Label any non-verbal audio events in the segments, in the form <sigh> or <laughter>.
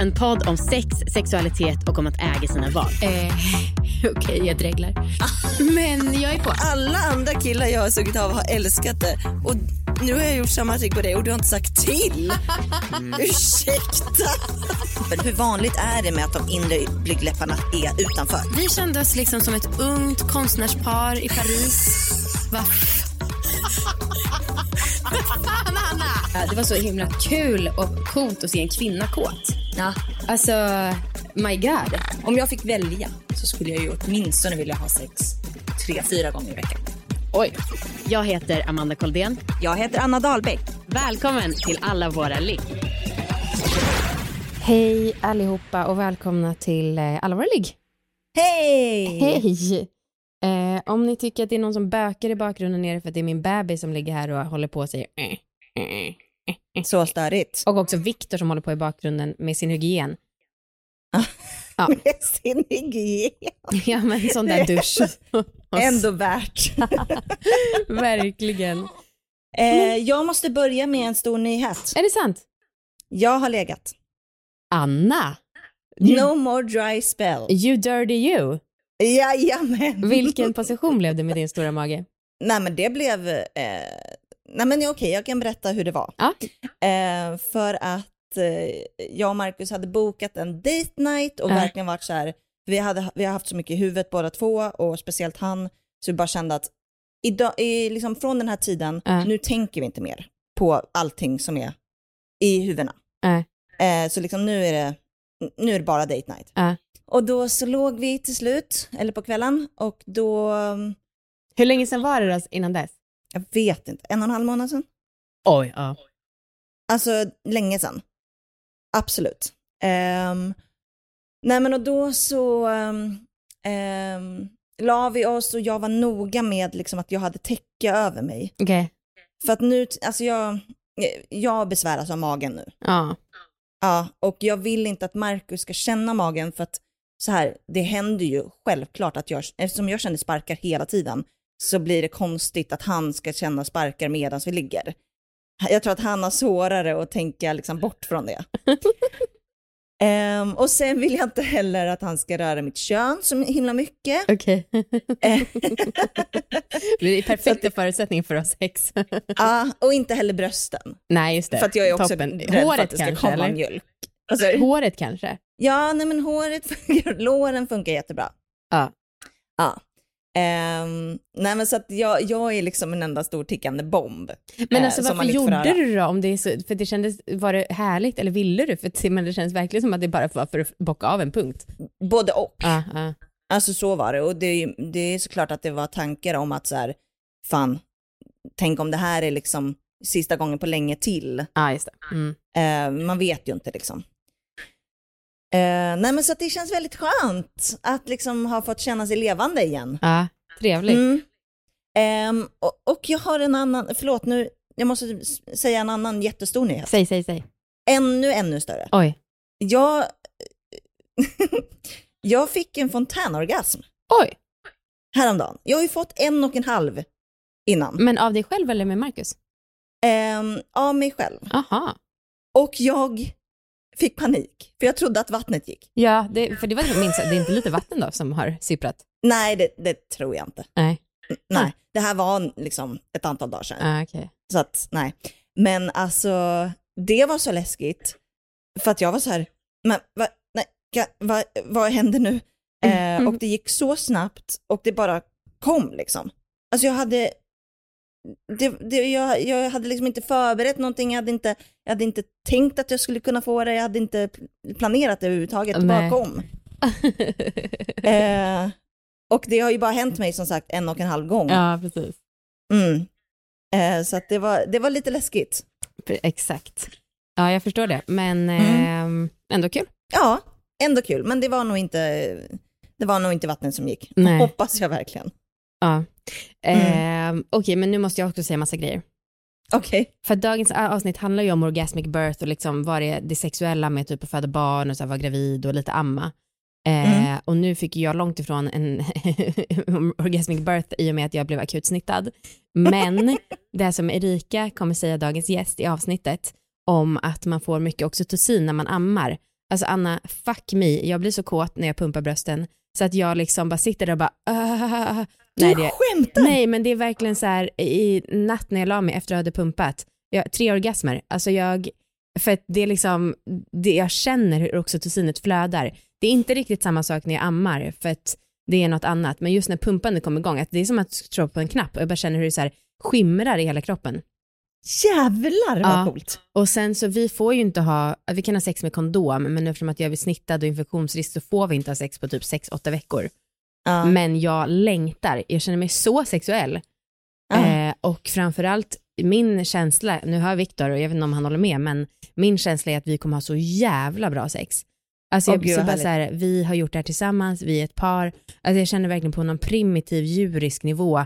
En podd om sex, sexualitet och om att äga sina val. Eh, <laughs> Okej, jag dreglar. Men jag är på. Alla andra killar jag har sugit av har älskat det. Och nu har jag gjort samma trick på dig och du har inte sagt till. Ursäkta. Men hur vanligt är det med att de inre blygdläpparna är utanför? Vi kände oss liksom som ett ungt konstnärspar i Paris. Va? Fan, <laughs> Anna! Det var så himla kul och coolt att se en kvinna kåt. Ja. Alltså, my god. Om jag fick välja så skulle jag ju åtminstone vilja ha sex tre, fyra gånger i veckan. Oj. Jag heter Amanda Koldén. Jag heter Anna Dahlbeck. Välkommen till Alla våra ligg. Hej allihopa och välkomna till eh, Alla våra ligg. Hej! Hej! Eh, om ni tycker att det är någon som bökar i bakgrunden är det för att det är min bebis som ligger här och håller på och säger eh. Så störigt. Och också Viktor som håller på i bakgrunden med sin hygien. Ja. <laughs> Med sin hygien. Ja men sån där dusch. <laughs> Ändå värt. <laughs> Verkligen. Eh, jag måste börja med en stor nyhet. Är det sant? Jag har legat. Anna, No more dry spell. you dirty you. Jajamän. Vilken position blev det med din stora mage? Nej men det blev, eh, nej men okej jag kan berätta hur det var. Ja. Eh, för att eh, jag och Marcus hade bokat en date night och Ja. verkligen varit så här, vi, hade, vi har haft så mycket i huvudet båda två och speciellt han, så vi bara kände att idag, i, liksom från den här tiden, Ja. nu tänker vi inte mer på allting som är i huvudena. Eh, så liksom nu är det, nu är det bara date night. Och då så låg vi till slut, eller på kvällen, och då, Hur länge sedan var det då innan dess? Jag vet inte, en och en halv månad sedan? Oj, ja. Alltså länge sedan. Absolut. Um, nej men och då så um, um, la vi oss och jag var noga med liksom att jag hade täcke över mig. Okej. För att nu, alltså jag, jag besväras av magen nu. Ja. Ja, och jag vill inte att Markus ska känna magen för att så här, det händer ju självklart att jag, eftersom jag känner sparkar hela tiden, så blir det konstigt att han ska känna sparkar medan vi ligger. Jag tror att han har svårare att tänka liksom bort från det. <laughs> Ehm, och sen vill jag inte heller att han ska röra mitt kön så himla mycket. Okej. <laughs> Eh, det är perfekta förutsättningar för ha sex. ja, och inte heller brösten. Nej, just det. För att jag är också Toppen. rädd för Håret att det ska kanske, komma eller? mjölk. Du? Håret kanske? Ja, nej men håret <laughs> funkar, låren funkar jättebra. Ja. Ja. Ehm, nej men så att jag, jag är liksom en enda stor tickande bomb. Men eh, alltså man varför gjorde du då? Om det är så, för det kändes, var det härligt eller ville du? För men det känns verkligen som att det bara var för att bocka av en punkt. Både och. Ja, ja. Alltså så var det. Och det det är såklart att det var tankar om att så här, fan, tänk om det här är liksom sista gången på länge till. Ja, just. Mm. Eh, man vet ju inte liksom. Eh, nej men så det känns väldigt skönt att liksom ha fått känna sig levande igen. Ja, trevligt. Mm. Ehm, och, och jag har en annan, förlåt nu, jag måste säga en annan jättestor nyhet. Säg, säg, säg. Ännu, ännu större. Oj. Jag, <laughs> jag fick en fontänorgasm Oj. häromdagen. Jag har ju fått en och en halv innan. Men av dig själv eller med Marcus? Ehm, av mig själv. Aha. Och jag fick panik, för jag trodde att vattnet gick. Ja, det, för det var minst, det är inte lite vatten då som har sipprat? Nej, det, det tror jag inte. Nej. Nej, det här var liksom ett antal dagar sedan. Ah, okej. Så att, nej. Men alltså, det var så läskigt. För att jag var så här, men va, nej, ka, va, vad händer nu? Eh, och det gick så snabbt och det bara kom liksom. Alltså jag hade, det, det, jag, jag hade liksom inte förberett någonting, jag hade inte, jag hade inte tänkt att jag skulle kunna få det, jag hade inte planerat det överhuvudtaget, Nej. kom. <laughs> Eh, och det har ju bara hänt mig som sagt en och en halv gång. ja, precis. Mm. Eh, så att det, var, det var lite läskigt. Exakt. Ja, jag förstår det. Men Mm. ehm, ändå kul. Ja, ändå kul, men det var nog inte det var nog inte vattnet som gick. Nej. Hoppas jag verkligen. Ja. Mm. Eh, Okej, men nu måste jag också säga massa grejer. Okej. För att dagens avsnitt handlar ju om orgasmic birth och liksom vad det det sexuella med typ att föda barn och så här, vara gravid och lite amma. Eh, Mm. Och nu fick jag långt ifrån en <laughs> orgasmic birth i och med att jag blev akut snittad. Men <laughs> det som Erika kommer säga dagens gäst i avsnittet om att man får mycket oxytocin när man ammar. Alltså Anna, fuck me, jag blir så kåt när jag pumpar brösten så att jag liksom bara sitter där och bara Du Nej, det, skämtar? Nej, men det är verkligen så här i natt när jag la mig efter att jag hade pumpat, jag, tre orgasmer, alltså jag, för att det är liksom, det jag känner hur oxytocinet flödar. Det är inte riktigt samma sak när jag ammar, för att det är något annat, men just när pumpandet kommer igång, att det är som att slå på en knapp och jag bara känner hur det så här skimrar i hela kroppen. Jävlar vad Ja. coolt. Och sen så vi får ju inte ha, vi kan ha sex med kondom, men eftersom att jag är snittad och infektionsrisk så får vi inte ha sex på typ 6-8 veckor. Ja. Men jag längtar, jag känner mig så sexuell. Ja. Eh, och framförallt min känsla, nu hör Viktor och jag vet inte om han håller med, men min känsla är att vi kommer ha så jävla bra sex. Alltså jag gud, så bara så här, vi har gjort det här tillsammans, vi är ett par. Alltså jag känner verkligen på någon primitiv djurisk nivå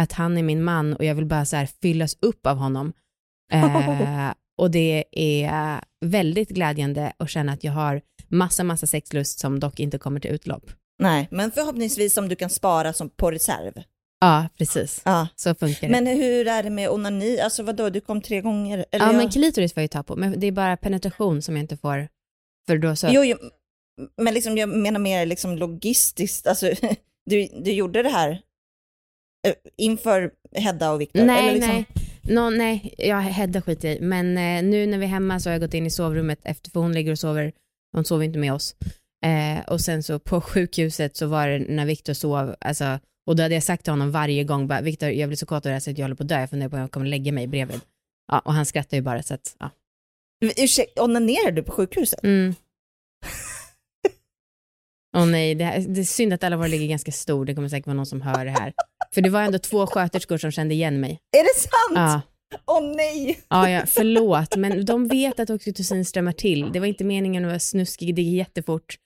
att han är min man och jag vill bara så här fyllas upp av honom. Eh, <laughs> och det är väldigt glädjande att känna att jag har massa, massa sexlust som dock inte kommer till utlopp. Nej, men förhoppningsvis om du kan spara som på reserv. Ja, precis. Ja. Så funkar det. Men hur är det med onani? Alltså vadå, du kom tre gånger? Eller ja, jag- men klitoris får jag ju ta på, men det är bara penetration som jag inte får. För då så... Jo, jo, men liksom, jag menar mer liksom logistiskt. Alltså, <laughs> du, du gjorde det här eh, inför Hedda och Viktor? nej, eller liksom, nej. Nå, nej, jag Hedda skiter i. Men eh, nu när vi är hemma så har jag gått in i sovrummet efter, för hon ligger och sover, hon sover inte med oss. Eh, och sen så på sjukhuset så var det när Viktor sov, alltså, och då hade jag sagt till honom varje gång, bara, Viktor jag blir så kåt av det här så att jag håller på att dö, jag funderar på om jag kommer lägga mig bredvid. Ja, och han skrattar ju bara så att, ja. Ursäkta, onanerar du på sjukhuset? Mm. Åh nej, det, här, det är synd att alla våra ligger ganska stor, det kommer säkert vara någon som hör det här. För det var ändå två sköterskor som kände igen mig. Är det sant? Ja, Åh nej! ja, ja förlåt, men de vet att oxytocin strömmar till. Det var inte meningen att vara snuskig, det gick jättefort.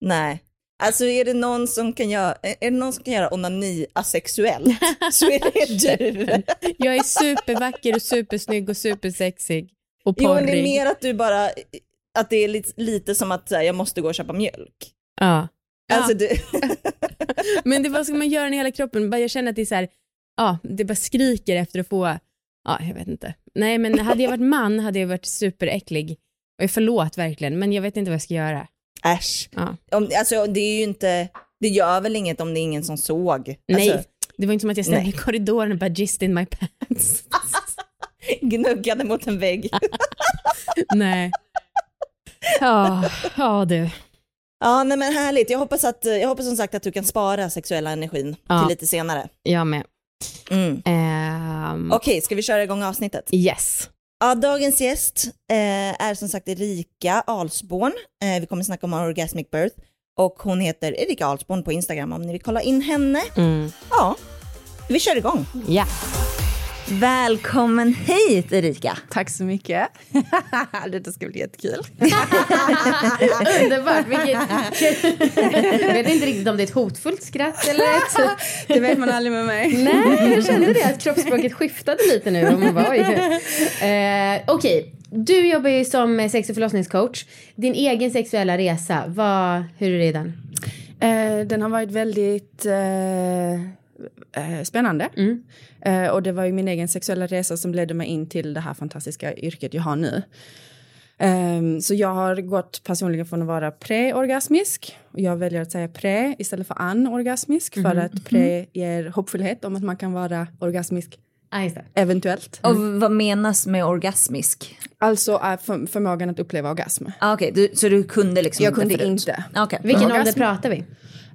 Nej. Alltså är det någon som kan göra, är det någon som kan göra onani asexuellt <laughs> så är det du. Jag är supervacker och supersnygg och supersexig och Jo, men det är porrig. mer att du bara, att det är lite, lite som att här, jag måste gå och köpa mjölk. Ja. Alltså du, <laughs> Men det, vad ska man göra i hela kroppen? Jag känner att det är så här, ja, det bara skriker efter att få, ja, jag vet inte. Nej, men hade jag varit man hade jag varit superäcklig. Och förlåt verkligen, men jag vet inte vad jag ska göra. Äsch. Ja. Om, alltså det är ju inte, det gör väl inget om det är ingen som såg. Nej, Alltså, det var inte som att jag ställde Nej. i korridoren och bara gist in my pants. <laughs> gnuggade mot en vägg. <laughs> Nej. Ja, ja du. Ja, nej men härligt. Jag hoppas, att, jag hoppas som sagt att du kan spara sexuella energin Ja. till lite senare. Jag med. Mm. Ehm, Okej, ska vi köra igång avsnittet? Yes. Ja, dagens gäst eh, är som sagt Erika Alsborn. Eh, vi kommer snacka om orgasmic birth och hon heter Erika Alsborn på Instagram om ni vill kolla in henne. Mm. Ja, vi kör igång. Ja. Välkommen hit Erika. Tack så mycket. <laughs> Detta ska bli jättekul. <laughs> Underbart. Vilket... jag vet inte riktigt om det är ett hotfullt skratt eller ett... <laughs> Det vet man aldrig med mig. Nej, jag kände det att kroppsspråket skiftade lite nu. Och man bara, oj. Eh, Okej, du jobbar ju som sex och förlossningscoach. Din egen sexuella resa, vad, hur är den? Eh, den har varit väldigt eh, eh, spännande. Mm. Eh, och det var ju min egen sexuella resa som ledde mig in till det här fantastiska yrket jag har nu. Ehm, så jag har gått personligen från att vara preorgasmisk, jag väljer att säga pre istället för anorgasmisk, för att pre ger hoppfullhet om att man kan vara orgasmisk Ah, eventuellt. Och vad menas med orgasmisk? Alltså är för, förmågan att uppleva orgasm. Ah, Okej, du, så du kunde liksom Jag kunde förut? inte. Ah, Okej. Vilken Orgasm. ålder pratar vi?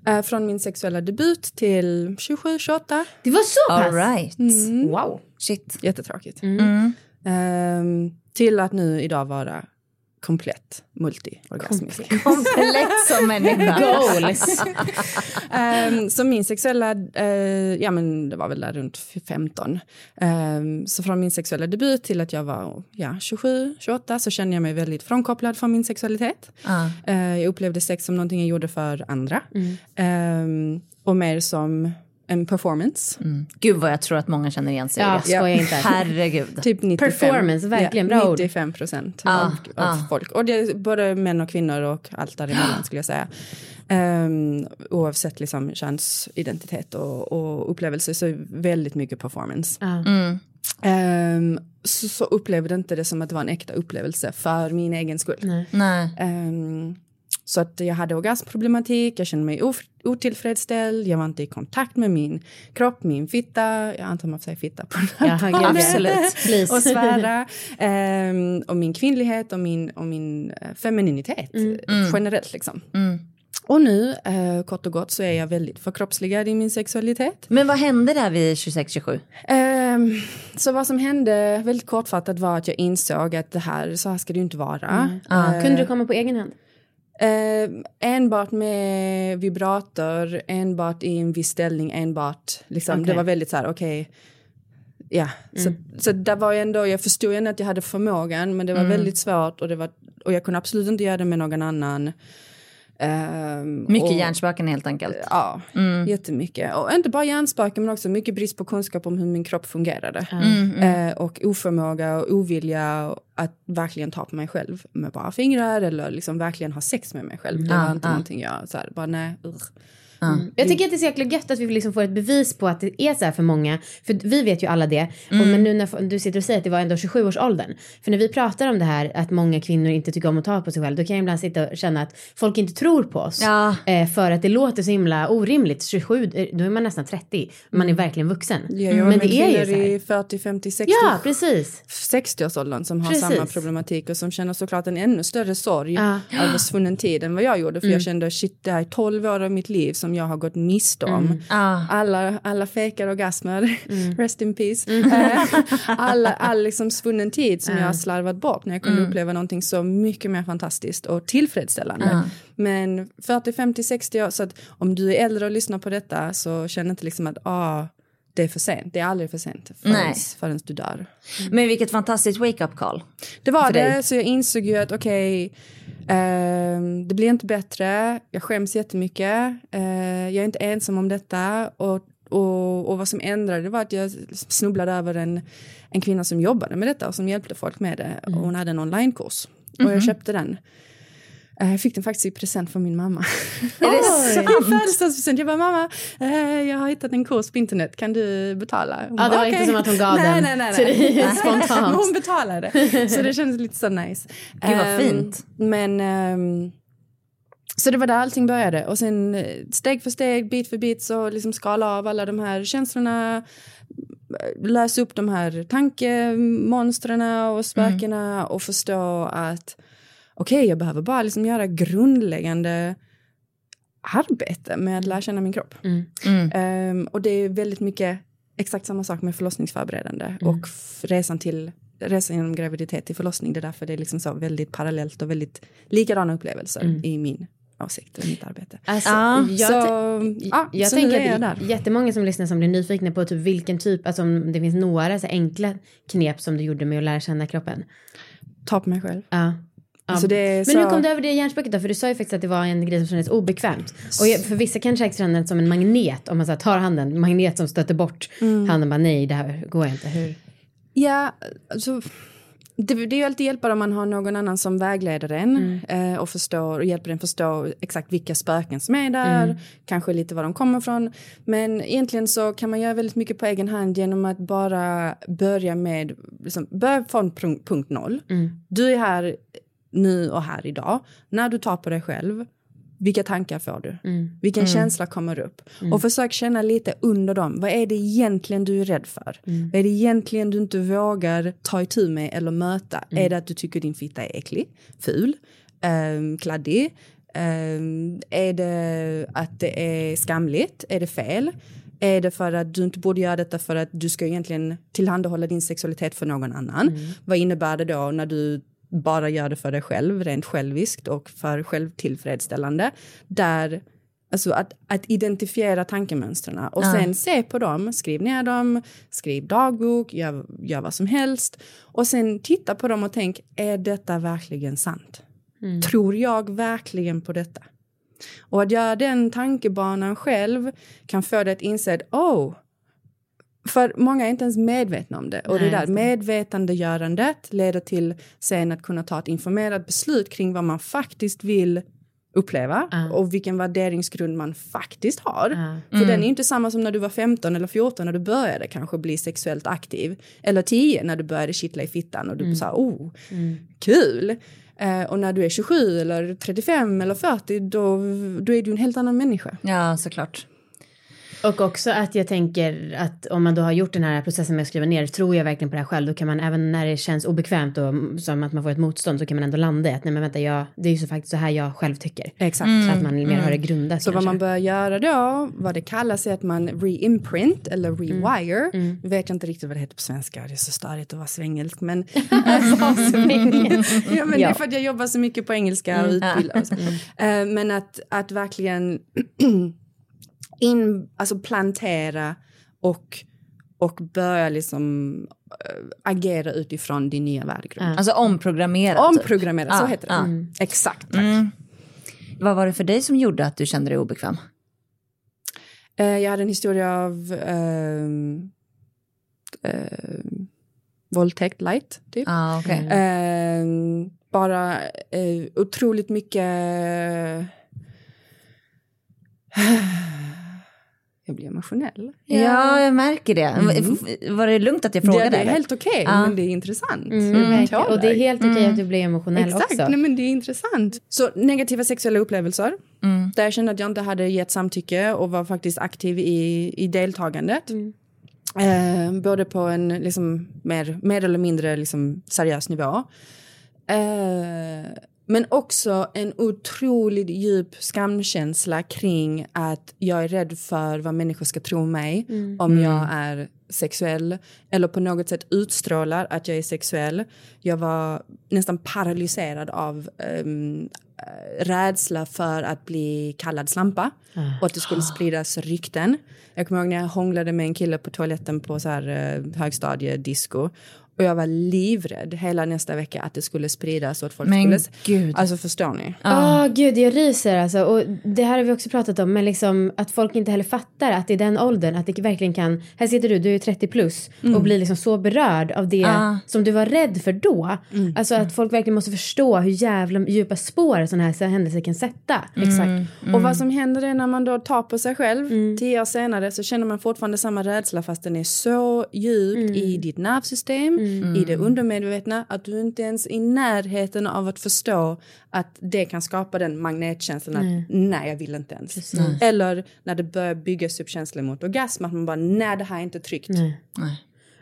Eh, från min sexuella debut till 27, 28. Det var så pass? All right. Wow. Shit. Jättetråkigt. Mm. Ehm, till att nu idag vara komplett multiorgasmisk. Komplett som människa. <laughs> Goals. <laughs> Ehm, så min sexuella, eh, ja men det var väl där runt 15. Ehm, så från min sexuella debut till att jag var ja, 27, 28 så kände jag mig väldigt frånkopplad från min sexualitet. Ja. Eh, jag upplevde sex som någonting jag gjorde för andra. Ehm, och mer som en performance. Gud vad jag tror att många känner igen sig Ja, i det. skoja inte. <laughs> Herregud. Typ 95, Performance, verkligen, bra ord. 95 procent Ah, av, av ah. folk. Och det är både män och kvinnor och allt däremellan skulle jag säga. Um, oavsett liksom könsidentitet och, och upplevelse så är det väldigt mycket performance. Ja. Ehm, så, så upplevde inte det som att det var en äkta upplevelse för min egen skull. Nej. Nej. Ehm, så att jag hade orgasmproblematik, jag kände mig otillfredsställd, jag var inte i kontakt med min kropp, min fitta, jag antar man får säga fitta på den här Ja, absolut. Och svära. Ehm, och min kvinnlighet och min, och min eh, femininitet eh, generellt liksom. Och nu, eh, kort och gott, så är jag väldigt förkroppsligad i min sexualitet. Men vad hände där vid 26-27? Ehm, så vad som hände väldigt kortfattat var att jag insåg att det här, så här ska det ju inte vara. Kunde du komma på egen hand? Eh, enbart med vibrator, enbart i en viss ställning, enbart liksom, Okej. det var väldigt så här, okej. Ja, så, så där var jag ändå, jag förstod ändå att jag hade förmågan men det var väldigt svårt och, det var, och jag kunde absolut inte göra det med någon annan. Ehm, Mycket och, hjärnspöken helt enkelt. Ja, jättemycket. Och inte bara hjärnspöken men också mycket brist på kunskap om hur min kropp fungerade. Eh, och oförmåga och ovilja att verkligen ta på mig själv med bara fingrar eller liksom verkligen ha sex med mig själv. Det Ah, var inte ah. någonting jag så här, bara nej, urr. Jag tycker att det är så jäkla gött att vi liksom får ett bevis på att det är så här för många. För vi vet ju alla det. Och men nu när du sitter och säger att det var ändå 27-årsåldern. För när vi pratar om det här att många kvinnor inte tycker om att ta på sig själv. Då kan jag ibland sitta och känna att folk inte tror på oss. Ja. Eh, för att det låter så himla orimligt. 27, eh, då är man nästan 30. Man är verkligen vuxen. Jobbar men med det är ju så här. i 40, 50, 60, Ja, precis. 60-årsåldern som har Precis. samma problematik och som känner såklart en ännu större sorg Ja. över svunnen tid än vad jag gjorde. För jag kände shit, det här är 12 år av mitt liv som jag har gått miste om. Ah. Alla, alla fejkar orgasmer, <laughs> rest in peace. Eh, alla, all liksom svunnen tid som jag har slarvat bort när jag kunde uppleva någonting så mycket mer fantastiskt och tillfredsställande. Men 40, 50, 60 år, så att om du är äldre och lyssnar på detta så känn inte liksom att ah, det är för sent. Det är aldrig för sent förrän, Nej. förrän du dör. Men vilket fantastiskt wake-up call. Det var det, dig? så jag insåg ju att okej, ehm, det blir inte bättre, jag skäms jättemycket, uh, jag är inte ensam om detta och, och, och vad som ändrade var att jag snubblade över en, en kvinna som jobbade med detta och som hjälpte folk med det och hon hade en onlinekurs och jag köpte den. Eh, Jag fick den faktiskt i present från min mamma. Är det <laughs> sant? I födelsedagspresent. Jag bara, mamma, eh, jag har hittat en kurs på internet, kan du betala? Hon Ja, det bara, var inte "Okej." som att hon gav nej, den nej, nej, till dig <laughs> spontant. Men hon betalade. Så det kändes lite så nice. Gud, vad Ehm, fint. Men, ehm, så det var där allting började. Och sen eh, steg för steg, bit för bit så liksom skala av alla de här känslorna. Lösa upp de här tankemonstren och spökena och förstå att okej, jag behöver bara liksom göra grundläggande arbete med att lära känna min kropp. Mm. Ehm, och det är väldigt mycket exakt samma sak med förlossningsförberedande och f- resan till resan genom graviditet till förlossning. Det är därför det är liksom så väldigt parallellt och väldigt likadana upplevelser i min åsikt och mitt arbete. Alltså, Ja, jag, så, ja, jag så tänker jag att där. jättemånga som lyssnar som blir nyfikna på typ vilken typ, alltså om det finns några så enkla knep som du gjorde med att lära känna kroppen. Ta på mig själv. Ja. Ja. Alltså det är Men så- hur kom du över det hjärnspöket då? För du sa ju faktiskt att det var en grej som kändes obekvämt. Och jag, för vissa kanske det som en magnet. Om man så här, tar handen, magnet som stöter bort Mm. handen. Bara nej, det här går inte. Hur? Ja, alltså, det, det är ju alltid hjälpare om man har någon annan som vägleder en eh, och förstår och hjälper en förstå exakt vilka spöken som är där, kanske lite var de kommer ifrån. Men egentligen så kan man göra väldigt mycket på egen hand genom att bara börja med, liksom, börja från punkt, punkt noll. Du är här nu och här idag. När du tar på dig själv, vilka tankar får du? Vilken känsla kommer upp? Och försök känna lite under dem. Vad är det egentligen du är rädd för? Vad är det egentligen du inte vågar ta itu med eller möta? Är det att du tycker din fitta är äcklig, ful, um, kladdig? Ehm, är det att det är skamligt? Är det fel? Är det för att du inte borde göra detta för att du ska egentligen tillhandahålla din sexualitet för någon annan? Vad innebär det då när du bara gör det för dig själv, rent själviskt och för självtillfredsställande. Där, alltså att, att identifiera tankemönstren och Ja. sen se på dem, skriv ner dem, skriv dagbok, gör, gör vad som helst. Och sen titta på dem och tänk, är detta verkligen sant? Tror jag verkligen på detta? Och att göra den tankebanan själv kan få dig att inse att oh, för många är inte ens medvetna om det. Och Nej, det där medvetandegörandet leder till sen att kunna ta ett informerat beslut kring vad man faktiskt vill uppleva Ja. och vilken värderingsgrund man faktiskt har. Ja. För den är inte samma som när du var 15 eller 14 när du började kanske bli sexuellt aktiv. Eller 10 när du började kittla i fittan och du sa oh, kul. Eh, och när du är 27 eller 35 eller 40 då, då är du en helt annan människa. Ja, såklart. Och också att jag tänker att om man då har gjort den här processen med att skriva ner, tror jag verkligen på det här själv, då kan man även när det känns obekvämt och som att man får ett motstånd så kan man ändå landa i att nej men vänta, jag, det är ju så faktiskt så här jag själv tycker. Exakt. Så att man mer har det grundat Så vad kanske. man bör göra då, vad det kallas är att man reimprint eller rewire. Mm. Vet jag inte riktigt vad det heter på svenska, det är så störigt att vara svengelsk. Men, <laughs> ja, men det är Ja. för att jag jobbar så mycket på engelska och utbildar. Och så. Eh, men att, att verkligen <clears throat> in, alltså plantera och, och börja liksom eh, agera utifrån din nya värdegrund. Ja. Alltså omprogrammera. typ. Omprogrammera, så Ja, heter det. ja. Exakt, tack. Mm. Vad var det för dig som gjorde att du kände dig obekväm? Eh, jag hade en historia av ehm, ehm, våldtäkt light, typ. Ah, okay. Ehm, bara eh, otroligt mycket... Jag blir emotionell. Ja, jag märker det. Var det lugnt att jag frågade? det, det är helt okej, Ja. men det är intressant. Mm, tål Och det är helt okej att du blir emotionell Exakt, också. nej, men det är intressant. Så negativa sexuella upplevelser, Mm. där jag kände att jag inte hade gett samtycke och var faktiskt aktiv i, i deltagandet. Eh, både på en liksom, mer, mer eller mindre liksom, seriös nivå. Eh, men också en otroligt djup skamkänsla kring att jag är rädd för vad människor ska tro mig om jag är sexuell eller på något sätt utstrålar att jag är sexuell. Jag var nästan paralyserad av eh, rädsla för att bli kallad slampa och att det skulle spridas rykten. Jag kommer ihåg när jag hånglade med en kille på toaletten på så här eh, högstadiedisco och jag var livrädd hela nästa vecka att det skulle spridas och att folk Men skulle... gud. Alltså förstår ni? Ja, gud, jag ryser alltså. Och det här har vi också pratat om, men liksom att folk inte heller fattar att i den åldern, att det verkligen kan, här sitter du, du är 30 plus och blir liksom så berörd av det Ja. som du var rädd för då. Alltså att folk verkligen måste förstå hur jävla djupa spår sådana här händelser kan sätta. Exakt. Och vad som händer är när man då tar på sig själv, tio år senare så känner man fortfarande samma rädsla fast den är så djupt i ditt nervsystem, i det undermedvetna att du inte ens är i närheten av att förstå att det kan skapa den magnetkänslan att nej jag vill inte ens. Eller när det börjar byggas upp känslor mot orgasm att man bara nej det här är inte tryggt.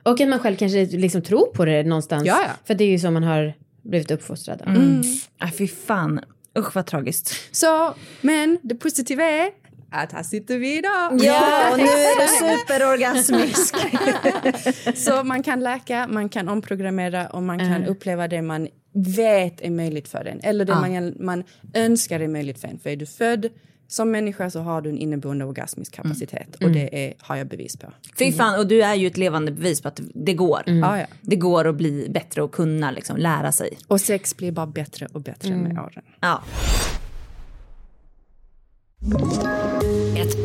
Och att man själv kanske liksom tror på det någonstans. Ja, ja. För det är ju så man har blivit uppfostrad. Mm. Ah, fy fan. Usch vad tragiskt. Så, men det positiva är att här sitter vi idag. Ja, och nu är du superorgasmisk. <laughs> Så man kan läka, man kan omprogrammera och man kan uppleva det man vet är möjligt för en. Eller det man, man önskar är möjligt för en. För är du född som människa så har du en inneboende orgasmisk kapacitet. Och det är, har jag bevis på. Fy fan, och du är ju ett levande bevis på att det går. Ja, ja. Det går att bli bättre och kunna liksom, lära sig. Och sex blir bara bättre och bättre med åren. Ja.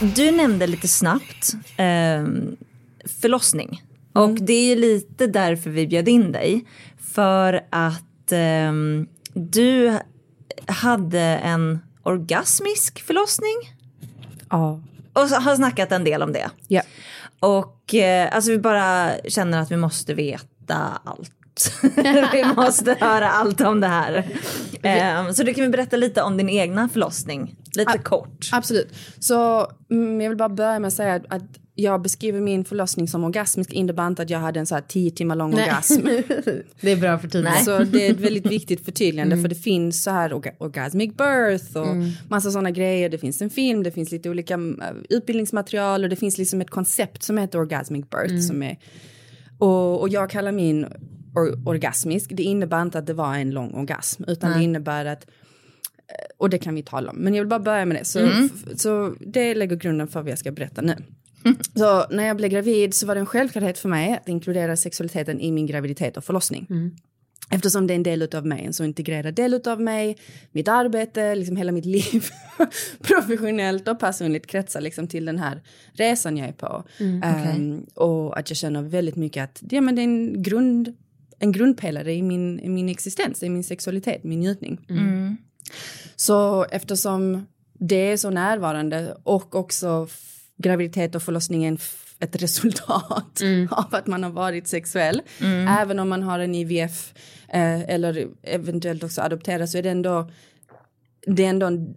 Du nämnde lite snabbt eh, förlossning. Och det är ju lite därför vi bjöd in dig. För att ehm, du hade en orgasmisk förlossning. Ja. Och har snackat en del om det. Ja. Och eh, alltså vi bara känner att vi måste veta berätta allt. <laughs> vi måste höra allt om det här. Eh, så du kan vi berätta lite om din egna förlossning, lite kort. Absolut. Så mm, jag vill bara börja med att säga att, jag beskriver min förlossning som orgasmisk innebär inte att jag hade en så här tio timmar lång Nej. orgasm. <laughs> det är bra för tiden. Så det är ett väldigt viktigt förtydligande Mm. för det finns så här orga orgasmic birth och Mm. massa sådana grejer. Det finns en film, det finns lite olika mm, utbildningsmaterial och det finns liksom ett koncept som heter orgasmic birth Mm. som är och, och jag kallar min or orgasmisk. Det innebär inte att det var en lång orgasm utan Nej. det innebär att eh, och det kan vi tala om. Men jag vill bara börja med det. Så, Mm. så det lägger grunden för vad jag ska berätta nu. Så när jag blev gravid så var det en självklarhet för mig att inkludera sexualiteten i min graviditet och förlossning. Eftersom det är en del av mig, en så integrerad del av mig, mitt arbete, liksom hela mitt liv, <laughs> professionellt och personligt kretsar liksom till den här resan jag är på. Mm, okej. Ehm, och att jag känner väldigt mycket att ja, men det är en, grund, en grundpelare i min, i min existens, i min sexualitet, min njutning. Mm. Så eftersom det är så närvarande och också graviditet och förlossning är ett resultat <laughs> av att man har varit sexuell. Mm. Även om man har en IVF eh, eller eventuellt också adopterat så är det ändå, det är ändå en,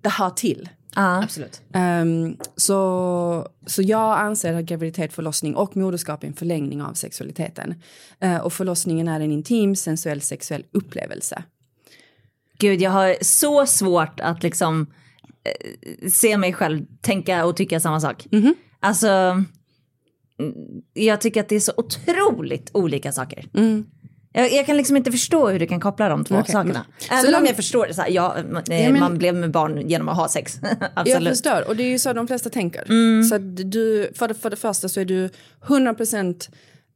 det hör till. Absolut. Ehm, så, så jag anser att graviditet, förlossning och moderskap är en förlängning av sexualiteten. Eh, och förlossningen är en intim, sensuell, sexuell upplevelse. Gud, jag har så svårt att liksom eh, se mig själv tänka och tycka samma sak. Alltså, mm, jag tycker att det är så otroligt olika saker. Jag, jag kan liksom inte förstå hur du kan koppla de två Okej, sakerna. men- Även så om de- jag förstår det, så här, ja, man, eh, Ja, men- man blev med barn genom att ha sex. <laughs> Jag Absolut. förstår, och det är ju så de flesta tänker. Mm. Så du, för, det, för det första så är du 100%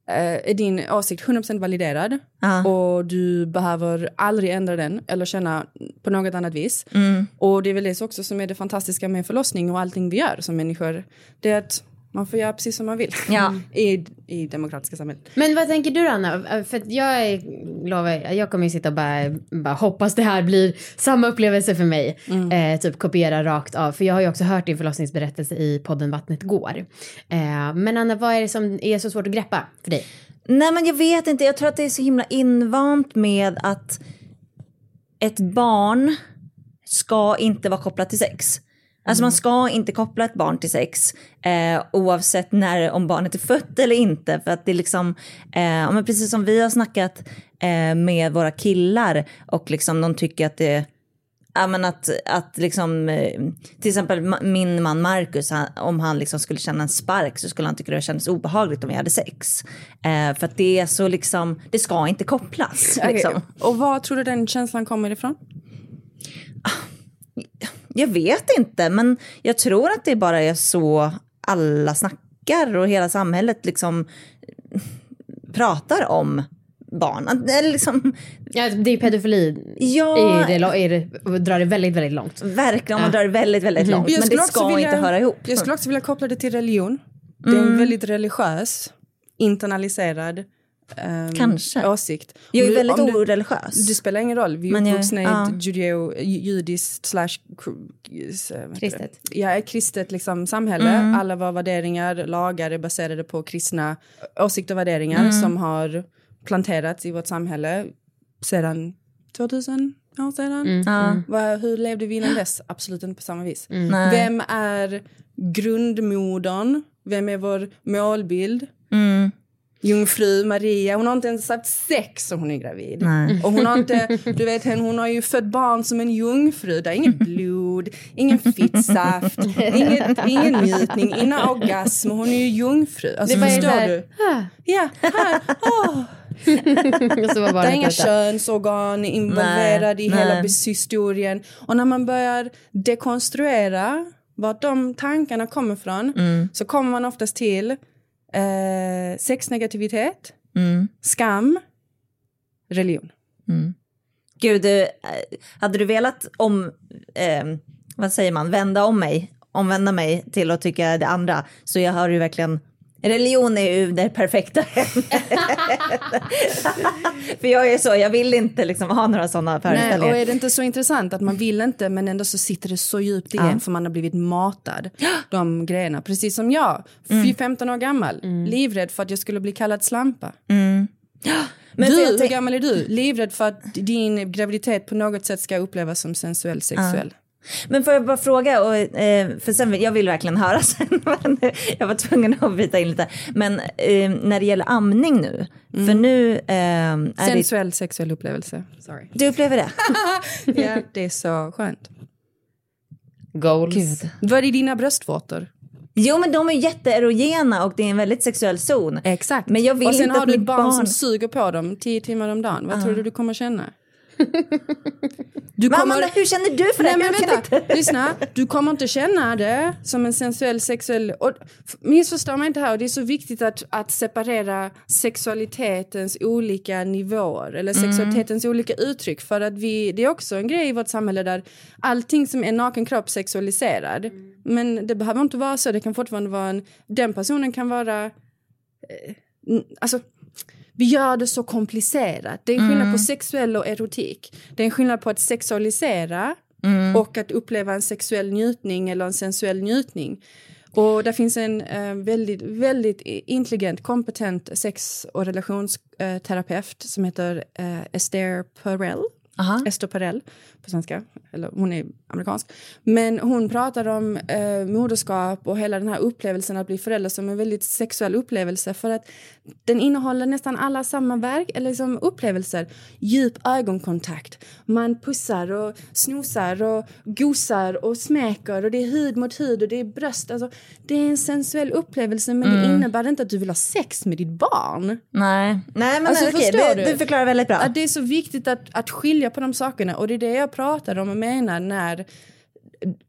eh, är din åsikt 100% validerad Ja. och du behöver aldrig ändra den eller känna på något annat vis. Mm. Och det är väl det också som är det fantastiska med förlossning och allting vi gör som människor. Det är att man får göra precis som man vill Ja. <laughs> i, i demokratiska samhället. Men vad tänker du Anna? För att jag är, lovar, jag kommer ju sitta och bara, bara hoppas det här blir samma upplevelse för mig. Eh, typ kopiera rakt av. För jag har ju också hört din förlossningsberättelse i podden Vattnet går. Eh, men Anna, vad är det som är så svårt att greppa för dig? Nej men jag vet inte, jag tror att det är så himla invant med att ett barn ska inte vara kopplat till sex. Alltså man ska inte koppla ett barn till sex eh, oavsett när, om barnet är fött eller inte. För att det är liksom, eh, men precis som vi har snackat eh, med våra killar och liksom de tycker att det Ja men att, att liksom, eh, till exempel min man Marcus, han, om han liksom skulle känna en spark så skulle han tycka det kändes obehagligt om vi hade sex. Eh, för att det är så liksom, det ska inte kopplas. <laughs> Okej, Liksom. Och var tror du den känslan kommer ifrån? Jag vet inte, men jag tror att det bara är så alla snackar och hela samhället liksom <laughs> pratar om barn. Eller liksom, Ja, det är pedofili. Ja. Är det, är det, drar det väldigt, väldigt långt. verkligen man Ja. drar det väldigt, väldigt långt. Jag Men det också ska vilja- inte höra ihop. Jag skulle också vilja koppla det till religion. Det är Mm. en väldigt religiös, internaliserad ehm, Kanske. åsikt. Jag är du- väldigt du- oreligiös. Det spelar ingen roll. Vi är uppvuxna i ja. ett judeo, judiskt slash? Kristet. Ja, kristet liksom, samhälle. Mm. Alla våra värderingar, lagar är baserade på kristna åsikter och värderingar Mm. som har planterats i vårt samhälle sedan 2000 år sedan. Mm. Ja. Vad- hur levde vi innan dess? Absolut inte på samma vis. Mm. Vem är grundmodern? Vem är vår målbild? Jungfru Maria, hon har inte ens haft sex och hon är gravid. Nej. Och hon har inte, du vet hon, har ju fött barn som en jungfru. Det är inget blod, ingen fittsaft, <laughs> inget, ingen njutning, inga orgasm. Hon är ju jungfru. Alltså Det förstår här, du? Ja, här, <laughs> var Det är inga könsorgan involverade i hela historien. Och när man börjar dekonstruera vart de tankarna kommer från Mm. så kommer man oftast till eh, sexnegativitet, Mm. skam, religion. Gud, eh, hade du velat om, eh, vad säger man, vända om mig, omvända mig till att tycka det andra, så jag har ju verkligen Religion är ju det perfekta <laughs> För jag är så, jag vill inte liksom ha några sådana Nej, föreställningar. och är det inte så intressant att man vill inte men ändå så sitter det så djupt i Ja. en för man har blivit matad <gasps> de grejerna. Precis som jag, Mm. fy 15 år gammal, livrädd för att jag skulle bli kallad slampa. Mm. <gasps> Men du, hur gammal är du? Livrädd för att din graviditet på något sätt ska upplevas som sensuell, sexuell. Men får jag bara fråga, och, eh, för sen jag vill verkligen höra <laughs> sen, men jag var tvungen att bryta in lite. Men eh, när det gäller amning nu, för nu eh, är det... Sensuell, sexuell upplevelse. Sorry. Du upplever det? <laughs> ja, det är så skönt. Goals. Gud. Vad är dina bröstvårtor? Jo men de är jätteerogena och det är en väldigt sexuell zon. Exakt. Men jag vill och sen inte har att du ett barn, barn... som suger på dem tio timmar om dagen. Vad Ja. tror du du kommer känna? <laughs> Du Men Amanda, hur känner du för Nej, det? men Jag kan vänta, inte- lyssna. Du kommer inte känna det som en sensuell, sexuell... Och, missförstå mig inte här, och det är så viktigt att, att separera sexualitetens olika nivåer eller Mm. sexualitetens olika uttryck. För att vi, det är också en grej i vårt samhälle där allting som är naken kropp sexualiserad. Men det behöver inte vara så, det kan fortfarande vara en... Den personen kan vara... Eh, alltså, vi gör det så komplicerat. Det är en skillnad Mm. på sexuell och erotik. Det är en skillnad på att sexualisera Mm. och att uppleva en sexuell njutning eller en sensuell njutning. Och där finns en eh, väldigt, väldigt intelligent, kompetent sex och relationsterapeut som heter eh, Esther Perel. Esther Perel på svenska, eller hon är amerikansk. Men hon pratar om eh, moderskap och hela den här upplevelsen att bli förälder som en väldigt sexuell upplevelse för att den innehåller nästan alla samma verk, eller liksom upplevelser. Djup ögonkontakt, man pussar och snosar och gosar och smäker och det är hud mot hud och det är bröst. Alltså, det är en sensuell upplevelse men det Mm. innebär inte att du vill ha sex med ditt barn. Nej, Nej men Alltså, okej, förstår det, du? du förklarar väldigt bra. Att det är så viktigt att, att skilja på de sakerna och det är det jag pratar om och menar när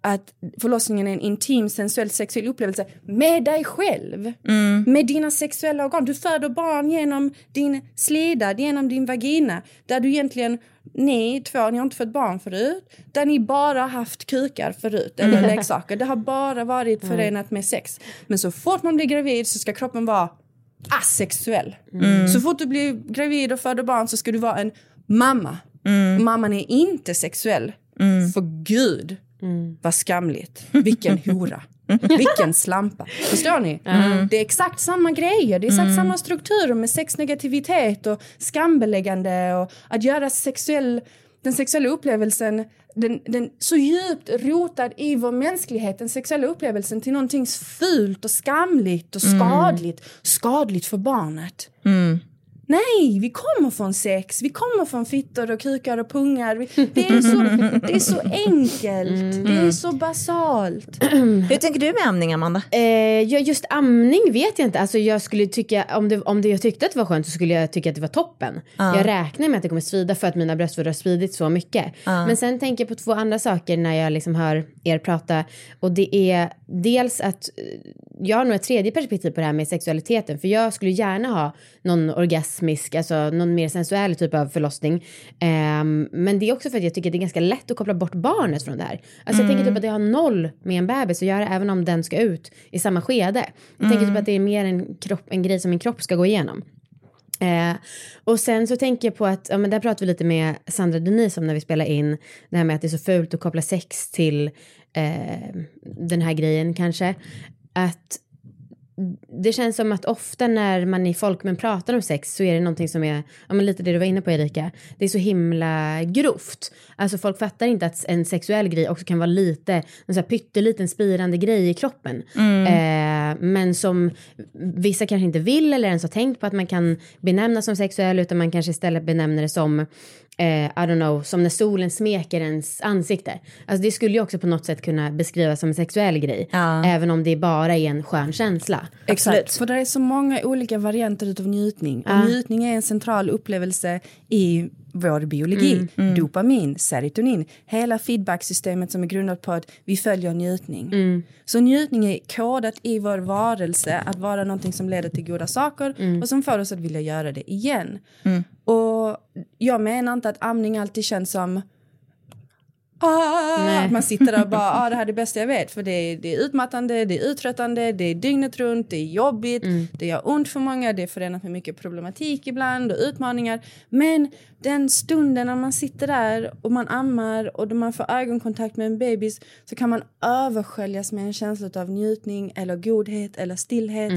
att förlossningen är en intim, sensuell, sexuell upplevelse med dig själv. Mm. Med dina sexuella organ. Du föder barn genom din slida, genom din vagina. Där du egentligen, ni två, ni har inte fått barn förut. Där ni bara haft kukar förut, eller Mm. leksaker. Det har bara varit Mm. förenat med sex. Men så fort man blir gravid så ska kroppen vara asexuell. Mm. Så fort du blir gravid och föder barn så ska du vara en mamma. Mm. Mamman är inte sexuell. För gud, vad skamligt. Vilken hora. <laughs> Vilken slampa. Förstår ni? Mm. Det är exakt samma grejer. Det är exakt Mm. samma strukturer med sexnegativitet och skambeläggande och att göra sexuell, den sexuella upplevelsen den, den så djupt rotad i vår mänsklighet, den sexuella upplevelsen till någonting fult och skamligt och Mm. skadligt. Skadligt för barnet. Mm. Nej, vi kommer från sex, vi kommer från fittor och kukar och pungar. Det är så, det är så enkelt, det är så basalt. <clears throat> Hur tänker du med amning, Amanda? Eh, ja, just amning vet jag inte. Alltså, jag skulle tycka, om, det, om det jag tyckte att det var skönt så skulle jag tycka att det var toppen. Ja. Jag räknar med att det kommer svida för att mina bröstvårtor har spridit så mycket. Ja. Men sen tänker jag på två andra saker när jag liksom hör er prata. Och det är dels att eh, jag har nog ett tredje perspektiv på det här med sexualiteten. För jag skulle gärna ha någon orgasmisk, alltså någon mer sensuell typ av förlossning. Ehm, men det är också för att jag tycker att det är ganska lätt att koppla bort barnet från det här. Alltså jag Mm. tänker typ att det har noll med en bebis att göra även om den ska ut i samma skede. Jag tänker Mm. typ att det är mer en, kropp, en grej som min kropp ska gå igenom. Eh, och sen så tänker jag på att, ja men där pratade vi lite med Sandra Denise om när vi spelade in det här med att det är så fult att koppla sex till eh, den här grejen kanske. Att det känns som att ofta när man i folkmun pratar om sex så är det någonting som är, ja men lite det du var inne på Erika, det är så himla grovt. Alltså folk fattar inte att en sexuell grej också kan vara lite, en sån här pytteliten spirande grej i kroppen. Mm. Eh, men som vissa kanske inte vill eller ens har tänkt på att man kan benämna som sexuell utan man kanske istället benämner det som eh, I don't know, som när solen smeker ens ansikte. Alltså det skulle ju också på något sätt kunna beskrivas som en sexuell grej. Även om det bara är en skön känsla. Exakt, för det är så många olika varianter utav njutning. Och Ja. njutning är en central upplevelse i vår biologi. Mm, mm. Dopamin, serotonin, hela feedbacksystemet som är grundat på att vi följer njutning. Mm. Så njutning är kodat i vår varelse att vara någonting som leder till goda saker Mm. och som får oss att vilja göra det igen. Och jag menar inte att amning alltid känns som ah, man sitter där och bara <laughs> ah, det här är det bästa jag vet. För det är, det är utmattande, det är uttröttande, det är dygnet runt, det är jobbigt, det gör ont för många, det är förenat med mycket problematik ibland och utmaningar. Men den stunden när man sitter där och man ammar och då man får ögonkontakt med en bebis så kan man översköljas med en känsla av njutning eller godhet eller stillhet.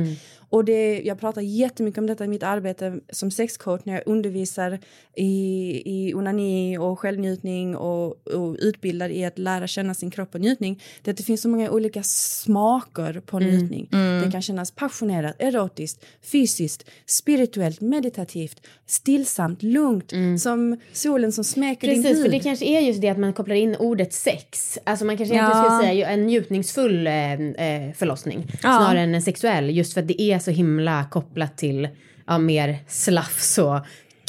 Och det, jag pratar jättemycket om detta i mitt arbete som sexcoach när jag undervisar i, i onani och självnjutning och, och utbildar i att lära känna sin kropp och njutning. Det, det finns så många olika smaker på Mm. njutning. Det kan kännas passionerat, erotiskt, fysiskt, spirituellt, meditativt, stillsamt, lugnt, som solen som smeker din Precis, hud. för det kanske är just det att man kopplar in ordet sex. Alltså man kanske egentligen Ja. skulle säga en njutningsfull eh, eh, förlossning Ja. snarare än en sexuell. Just för att det är så himla kopplat till ja, mer slafs och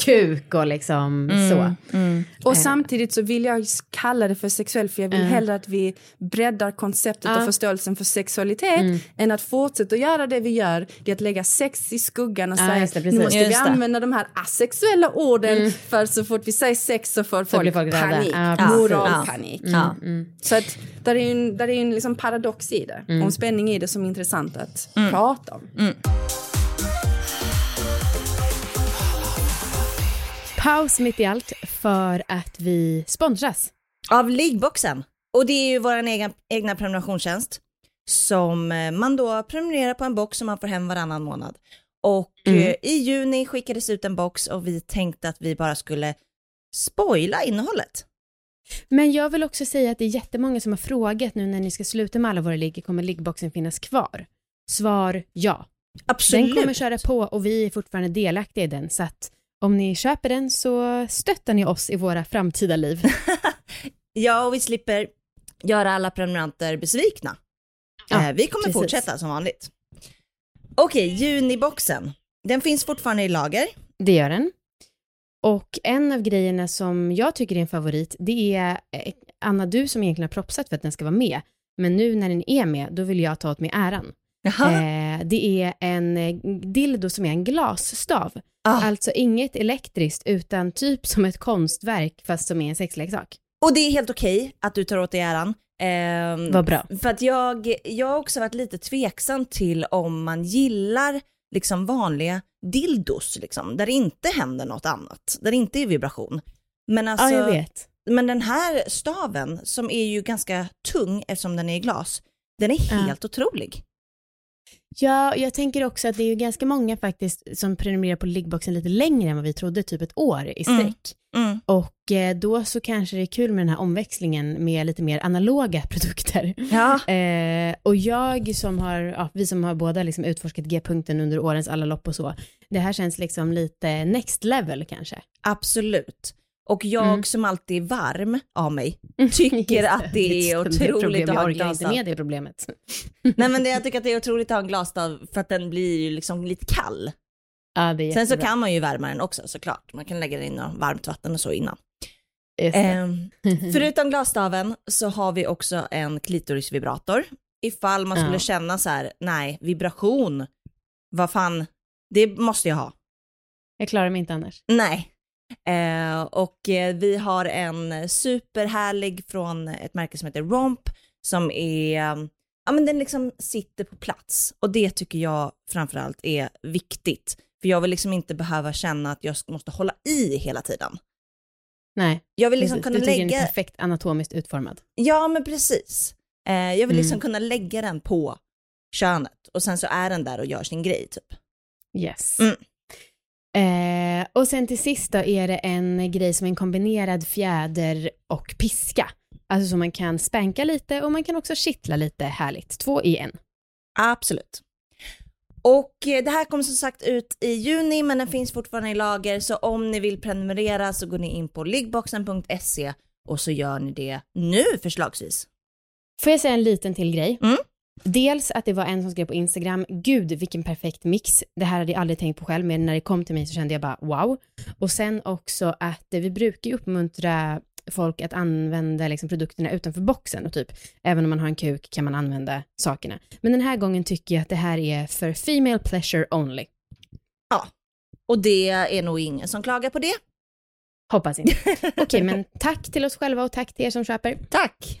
kuk och liksom så. Och samtidigt så vill jag kalla det för sexuell för jag vill hellre att vi breddar konceptet och förståelsen för sexualitet än att fortsätta att göra det vi gör. Det är att lägga sex i skuggan och Ja, säga det, nu måste vi Just det. använda de här asexuella orden för så fort vi säger sex så får folk, blir folk rädda. panik. Ja. Moralpanik. Ja. Så att där är ju en, där är en liksom paradox i det och en spänning i det som är intressant att prata om. Paus mitt i allt för att vi sponsras. Av liggboxen. Och det är ju vår egen, egna prenumerationstjänst som eh, man då prenumererar på en box som man får hem varannan månad. Och eh, i juni skickades ut en box och vi tänkte att vi bara skulle spoila innehållet. Men jag vill också säga att det är jättemånga som har frågat nu när ni ska sluta med alla våra ligg, kommer liggboxen finnas kvar? Svar ja. Absolut. Den kommer köra på och vi är fortfarande delaktiga i den så att om ni köper den så stöttar ni oss i våra framtida liv. <laughs> Ja, och vi slipper göra alla prenumeranter besvikna. Ja, eh, vi kommer precis. fortsätta som vanligt. Okej, juniboxen. Den finns fortfarande i lager. Det gör den. Och en av grejerna som jag tycker är en favorit, det är eh, Anna, du som egentligen har propsat för att den ska vara med. Men nu när den är med, då vill jag ta åt mig äran. Eh, det är en eh, dildo som är en glasstav. Ah. Alltså inget elektriskt, utan typ som ett konstverk, fast som är en sexleksak. Och det är helt okej att du tar åt dig äran. Ehm, Vad bra. För att jag, jag har också varit lite tveksam till om man gillar liksom vanliga dildos, liksom, där det inte händer något annat, där det inte är vibration. Men alltså, ja, jag vet. men den här staven som är ju ganska tung eftersom den är i glas, den är Ja. helt otrolig. Ja, jag tänker också att det är ju ganska många faktiskt som prenumererar på liggboxen lite längre än vad vi trodde, typ ett år i Mm. sträck. Mm. Och eh, då så kanske det är kul med den här omväxlingen med lite mer analoga <laughs> produkter. Ja. Eh, och jag som har, ja, vi som har båda liksom utforskat G-punkten under årens alla lopp och så, det här känns liksom lite next level kanske. Absolut. Och jag Mm. som alltid är varm av mig, tycker Just att det <laughs> är otroligt problem. att ha Jag en orkar inte glasstav. med det problemet. <laughs> Nej men det, jag tycker att det är otroligt att ha en glasstav för att den blir ju liksom lite kall. Ja, det är Sen så kan man ju värma den också såklart. Man kan lägga den i något varmt vatten och så innan. Det. Ehm, <laughs> förutom glasstaven så har vi också en klitorisvibrator. Ifall man skulle Ja. känna så här, nej, vibration, vad fan, det måste jag ha. Jag klarar mig inte annars. Nej. Eh, och eh, vi har en superhärlig från ett märke som heter Romp som är, ja men den liksom sitter på plats och det tycker jag framförallt är viktigt. För jag vill liksom inte behöva känna att jag måste hålla i hela tiden. Nej, Jag vill liksom precis. kunna du tycker den är lägga, perfekt anatomiskt utformad. ja men precis. Eh, jag vill liksom Mm. kunna lägga den på könet och sen så är den där och gör sin grej typ. Yes. Mm. Och sen till sist då är det en grej som är en kombinerad fjäder och piska. Alltså så man kan spänka lite och man kan också kittla lite härligt. Två i en. Absolut. Och eh, det här kommer som sagt ut i juni men den finns fortfarande i lager så om ni vill prenumerera så går ni in på liggboxen.se och så gör ni det nu förslagsvis. Får jag säga en liten till grej? Mm. Dels att det var en som skrev på Instagram, gud vilken perfekt mix. Det här hade jag aldrig tänkt på själv, men när det kom till mig så kände jag bara wow. Och sen också att vi brukar ju uppmuntra folk att använda liksom, produkterna utanför boxen och typ, även om man har en kuk kan man använda sakerna. Men den här gången tycker jag att det här är för female pleasure only. Ja, och det är nog ingen som klagar på det. Hoppas inte. <laughs> Okej, men tack till oss själva och tack till er som köper. Tack!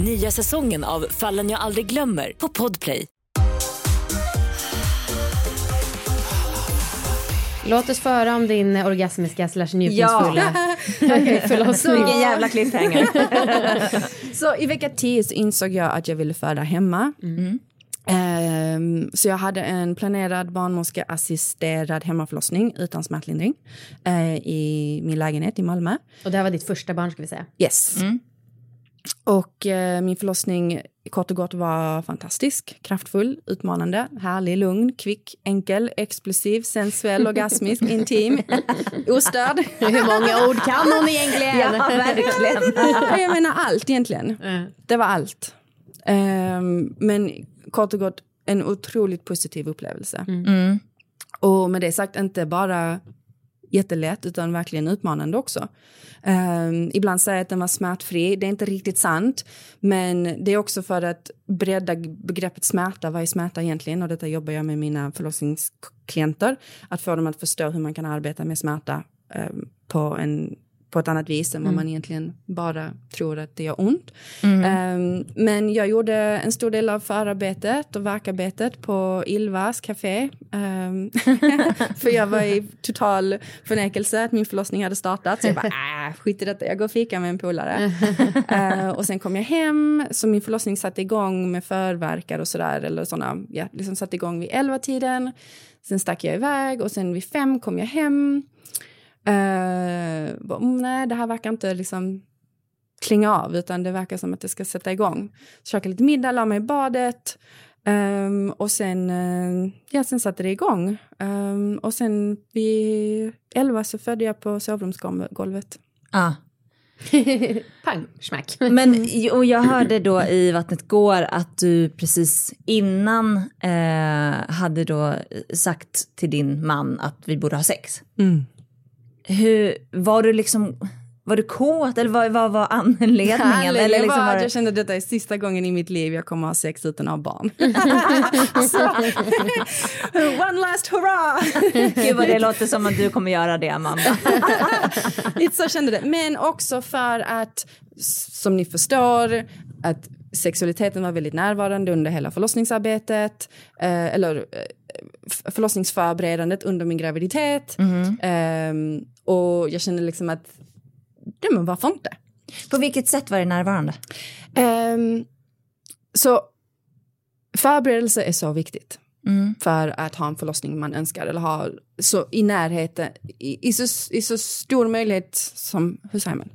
Nya säsongen av Fallen jag aldrig glömmer på Podplay. Låt oss föra om din orgasmiska slash njutningsfulla <laughs> förlossning. Vilken jävla cliffhanger. <laughs> så i vecka 10 så insåg jag att jag ville föda hemma. Ehm, så jag hade en planerad barnmorskeassisterad hemmaförlossning utan smärtlindring eh, i min lägenhet i Malmö. Och det här var ditt första barn ska vi säga. Yes. Och eh, min förlossning kort och gott var fantastisk, kraftfull, utmanande, härlig, lugn, kvick, enkel, explosiv, sensuell, <laughs> orgasmisk, intim, ostörd. <laughs> Hur många ord kan hon egentligen? <laughs> Ja, verkligen. jag menar allt egentligen. Det var allt. Ehm, men kort och gott en otroligt positiv upplevelse. Mm. Och med det sagt inte bara jättelätt utan verkligen utmanande också. Um, ibland säger jag att den var smärtfri, det är inte riktigt sant. Men det är också för att bredda begreppet smärta, vad är smärta egentligen? Och detta jobbar jag med mina förlossningsklienter. Att få dem att förstå hur man kan arbeta med smärta um, på en på ett annat vis än vad Mm. man egentligen bara tror att det gör ont. Mm. Ehm, men jag gjorde en stor del av förarbetet och verkarbetet på Ilvas café. Ehm, <laughs> för jag var i total förnekelse att min förlossning hade startat. Så jag bara, äh, <laughs> skit i detta, jag går och fikar med en polare. Eh, och sen kom jag hem, så min förlossning satte igång med förverkar och sådär. Eller såna, ja, liksom satte igång vid elva tiden. Sen stack jag iväg och sen vid fem kom jag hem. Uh, bara, nej, det här verkar inte liksom klinga av utan det verkar som att det ska sätta igång. Så käkade lite middag, la mig i badet ehm, och sen, uh, ja, sen satte det igång. Ehm, och sen vid elva så födde jag på sovrumsgolvet. Ah. <laughs> Pang, smack. Men och jag hörde då i Vattnet går att du precis innan eh, hade då sagt till din man att vi borde ha sex. Mm. Hur, var du liksom, var du kåt eller vad, vad var anledningen? Anledningen eller liksom var att jag kände att detta är sista gången i mitt liv jag kommer att ha sex utan att ha barn. <laughs> One last hurra! Gud vad det låter som att du kommer göra det Amanda. <laughs> Lite så kände det. Men också för att, som ni förstår, att sexualiteten var väldigt närvarande under hela förlossningsarbetet. Eh, eller eh, förlossningsförberedandet under min graviditet. Ehm, och jag kände liksom att, ja men varför inte? På vilket sätt var det närvarande? Ehm, så förberedelse är så viktigt Mm. för att ha en förlossning man önskar eller ha så i närheten, i, i, så, i så stor möjlighet som, hur säger man?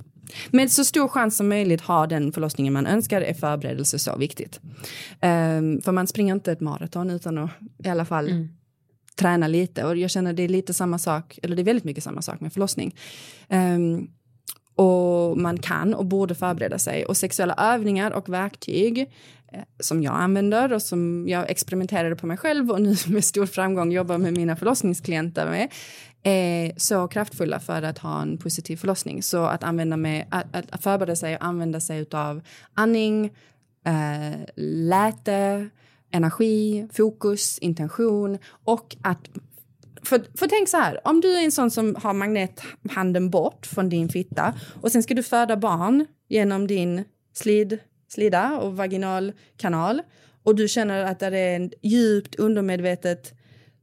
Med så stor chans som möjligt ha den förlossningen man önskar är förberedelse så viktigt. Ehm, för man springer inte ett maraton utan att i alla fall träna lite och jag känner det är lite samma sak, eller det är väldigt mycket samma sak med förlossning. Ehm, och man kan och borde förbereda sig. Och sexuella övningar och verktyg eh, som jag använder och som jag experimenterade på mig själv och nu <laughs> med stor framgång jobbar med mina förlossningsklienter med är så kraftfulla för att ha en positiv förlossning. Så att, använda med, att, att, förbereda sig och använda sig av andning, eh, läte, energi, fokus, intention och att för, för tänk så här, om du är en sån som har magnethanden bort från din fitta och sen ska du föda barn genom din slid, slida och vaginal kanal och du känner att det är en djupt undermedvetet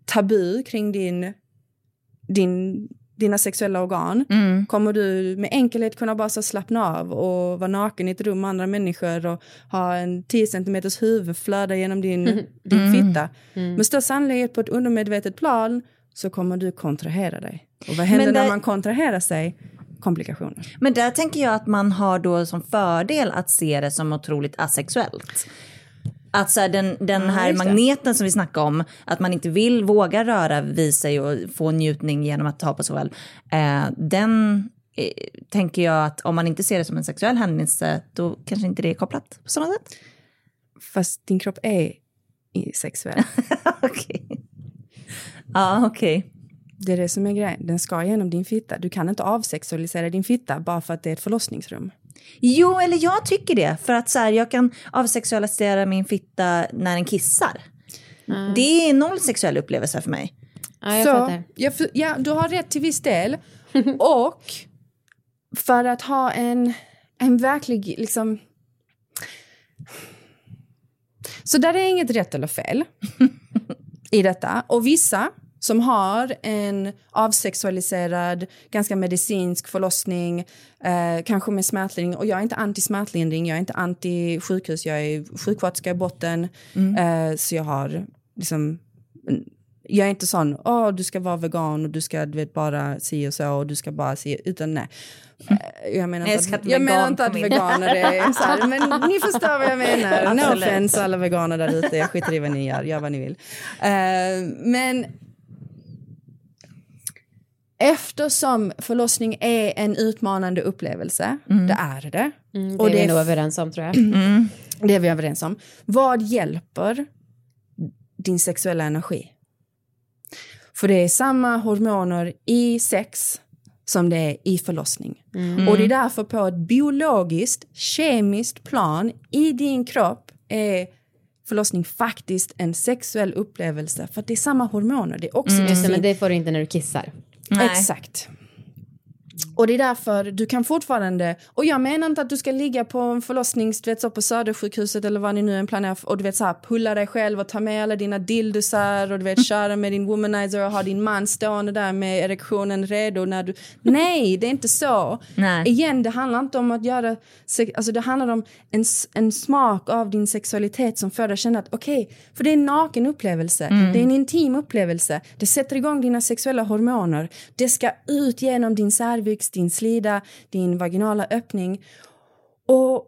tabu kring din, din, dina sexuella organ kommer du med enkelhet kunna bara så slappna av och vara naken i ett rum med andra människor och ha en 10 centimeters huvud flöda genom din, din Mm. fitta. Med störst sannolikhet på ett undermedvetet plan så kommer du kontrahera dig. Och vad händer där- när man kontraherar sig? Komplikationer. Men där tänker jag att man har då som fördel att se det som otroligt asexuellt. Att så här, den, den här magneten som vi snackade om, att man inte vill våga röra vid sig och få njutning genom att ta på sig själv, eh, den eh, tänker jag att om man inte ser det som en sexuell händelse, då kanske inte det är kopplat på sådana sätt. Fast din kropp är sexuell. <laughs> okej. Ja, okej. Det är det som är grejen. Den ska genom din fitta. Du kan inte avsexualisera din fitta bara för att det är ett förlossningsrum. Jo, eller jag tycker det. För att så här, jag kan avsexualisera min fitta när den kissar. Det är noll sexuell upplevelse för mig. Ja, jag Så, fattar. ja, för, ja, du har rätt till viss del. <laughs> Och för att ha en, en verklig, liksom... Så där är inget rätt eller fel <laughs> i detta. Och vissa som har en avsexualiserad, ganska medicinsk förlossning, eh, kanske med smärtlindring. Och jag är inte anti smärtlindring, jag är inte anti sjukhus, jag är sjuksköterska i botten. Eh, så jag har liksom jag är inte sån, åh du ska vara vegan och du ska du vet, bara si och så och du ska bara si, utan nej. Eh, Jag menar inte att, jag menar inte att veganer är <laughs> så här, men ni förstår vad jag menar. No Absolut. offense alla veganer där ute, jag skiter i vad ni gör, gör vad ni vill. Eh, men eftersom förlossning är en utmanande upplevelse, det är det. Mm, det och är vi är nog överens om tror jag. det är vi överens om. Vad hjälper din sexuella energi? För det är samma hormoner i sex som det är i förlossning. Mm. Och det är därför på ett biologiskt, kemiskt plan i din kropp är förlossning faktiskt en sexuell upplevelse. För att det är samma hormoner. Det är oxytocin. Just det, men det får du inte när du kissar. Exakt. Och det är därför du kan fortfarande, och jag menar inte att du ska ligga på en förlossning, du vet så på Södersjukhuset eller vad ni nu än planerar och du vet så här pulla dig själv och ta med alla dina dildosar och du vet köra med din womanizer och ha din man stående där med erektionen redo när du, nej det är inte så. Nej. Igen, det handlar inte om att göra, alltså det handlar om en, en smak av din sexualitet som får dig känna att okej, för det är en naken upplevelse, det är en intim upplevelse, det sätter igång dina sexuella hormoner, det ska ut genom din cervix, din slida, din vaginala öppning. Och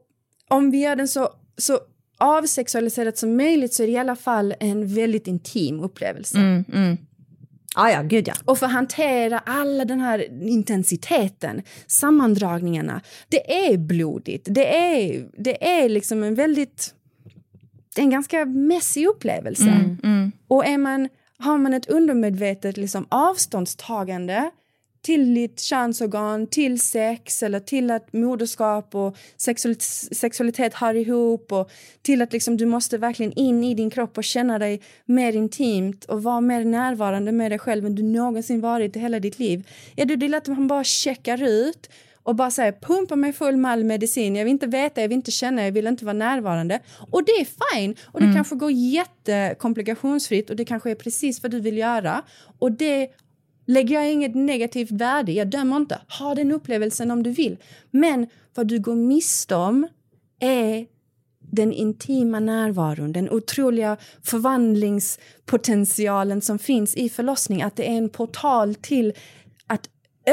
om vi gör den så, så avsexualiserat som möjligt så är det i alla fall en väldigt intim upplevelse. Mm, mm. Ja, ja, gud ja. Och för att hantera alla den här intensiteten, sammandragningarna. Det är blodigt. Det är, det är liksom en väldigt... Det är en ganska messig upplevelse. Mm, mm. Och är man, har man ett undermedvetet liksom avståndstagande till ditt könsorgan, till sex eller till att moderskap och sexualitet, sexualitet hör ihop och till att liksom du måste verkligen in i din kropp och känna dig mer intimt och vara mer närvarande med dig själv än du någonsin varit i hela ditt liv. Är lätt att man bara checkar ut och bara säger pumpa mig full med all medicin, jag vill inte veta, jag vill inte känna, jag vill inte vara närvarande. Och det är fine och det kanske går jättekomplikationsfritt och det kanske är precis vad du vill göra. Och det lägger jag inget negativt värde jag dömer inte. Ha den upplevelsen om du vill. Men vad du går miste om är den intima närvaron, den otroliga förvandlingspotentialen som finns i förlossning, att det är en portal till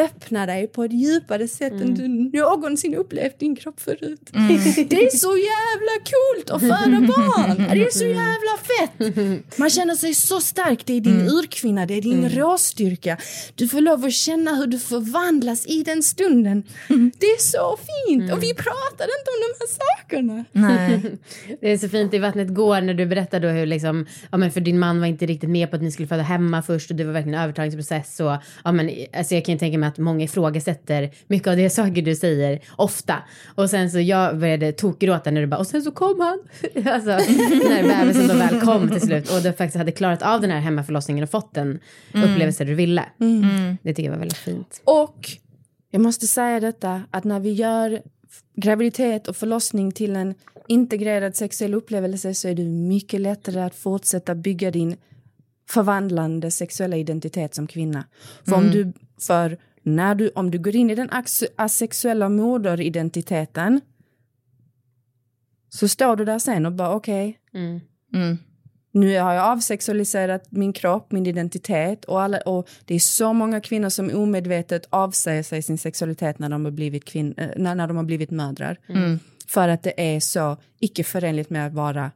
öppna dig på ett djupare sätt än du någonsin upplevt din kropp förut. <laughs> Det är så jävla coolt att föda barn! Det är så jävla fett! Man känner sig så stark, det är din urkvinna, det är din råstyrka. Du får lov att känna hur du förvandlas i den stunden. Det är så fint! Och vi pratar inte om de här sakerna. Nej. <laughs> Det är så fint i Vattnet går när du berättar då hur liksom, ja men för din man var inte riktigt med på att ni skulle föda hemma först och det var verkligen en övertagningsprocess och ja men alltså jag kan ju tänka mig att många ifrågasätter mycket av det <laughs> saker du säger ofta och sen så jag började tokgråta när du bara och sen så kom han. <laughs> alltså när bebisen då väl kom till slut och du faktiskt hade klarat av den här hemmaförlossningen och fått den upplevelse du ville. Det tycker jag var väldigt fint. Och jag måste säga detta, att när vi gör graviditet och förlossning till en integrerad sexuell upplevelse så är det mycket lättare att fortsätta bygga din förvandlande sexuella identitet som kvinna. För, om, du, för när du, om du går in i den asexuella moderidentiteten så står du där sen och bara okej, Mm. Mm. nu har jag avsexualiserat min kropp, min identitet och, alla, och det är så många kvinnor som omedvetet avsäger sig sin sexualitet när de har blivit, kvinn, eh, när, när de har blivit mödrar. Mm. För att det är så icke förenligt med att vara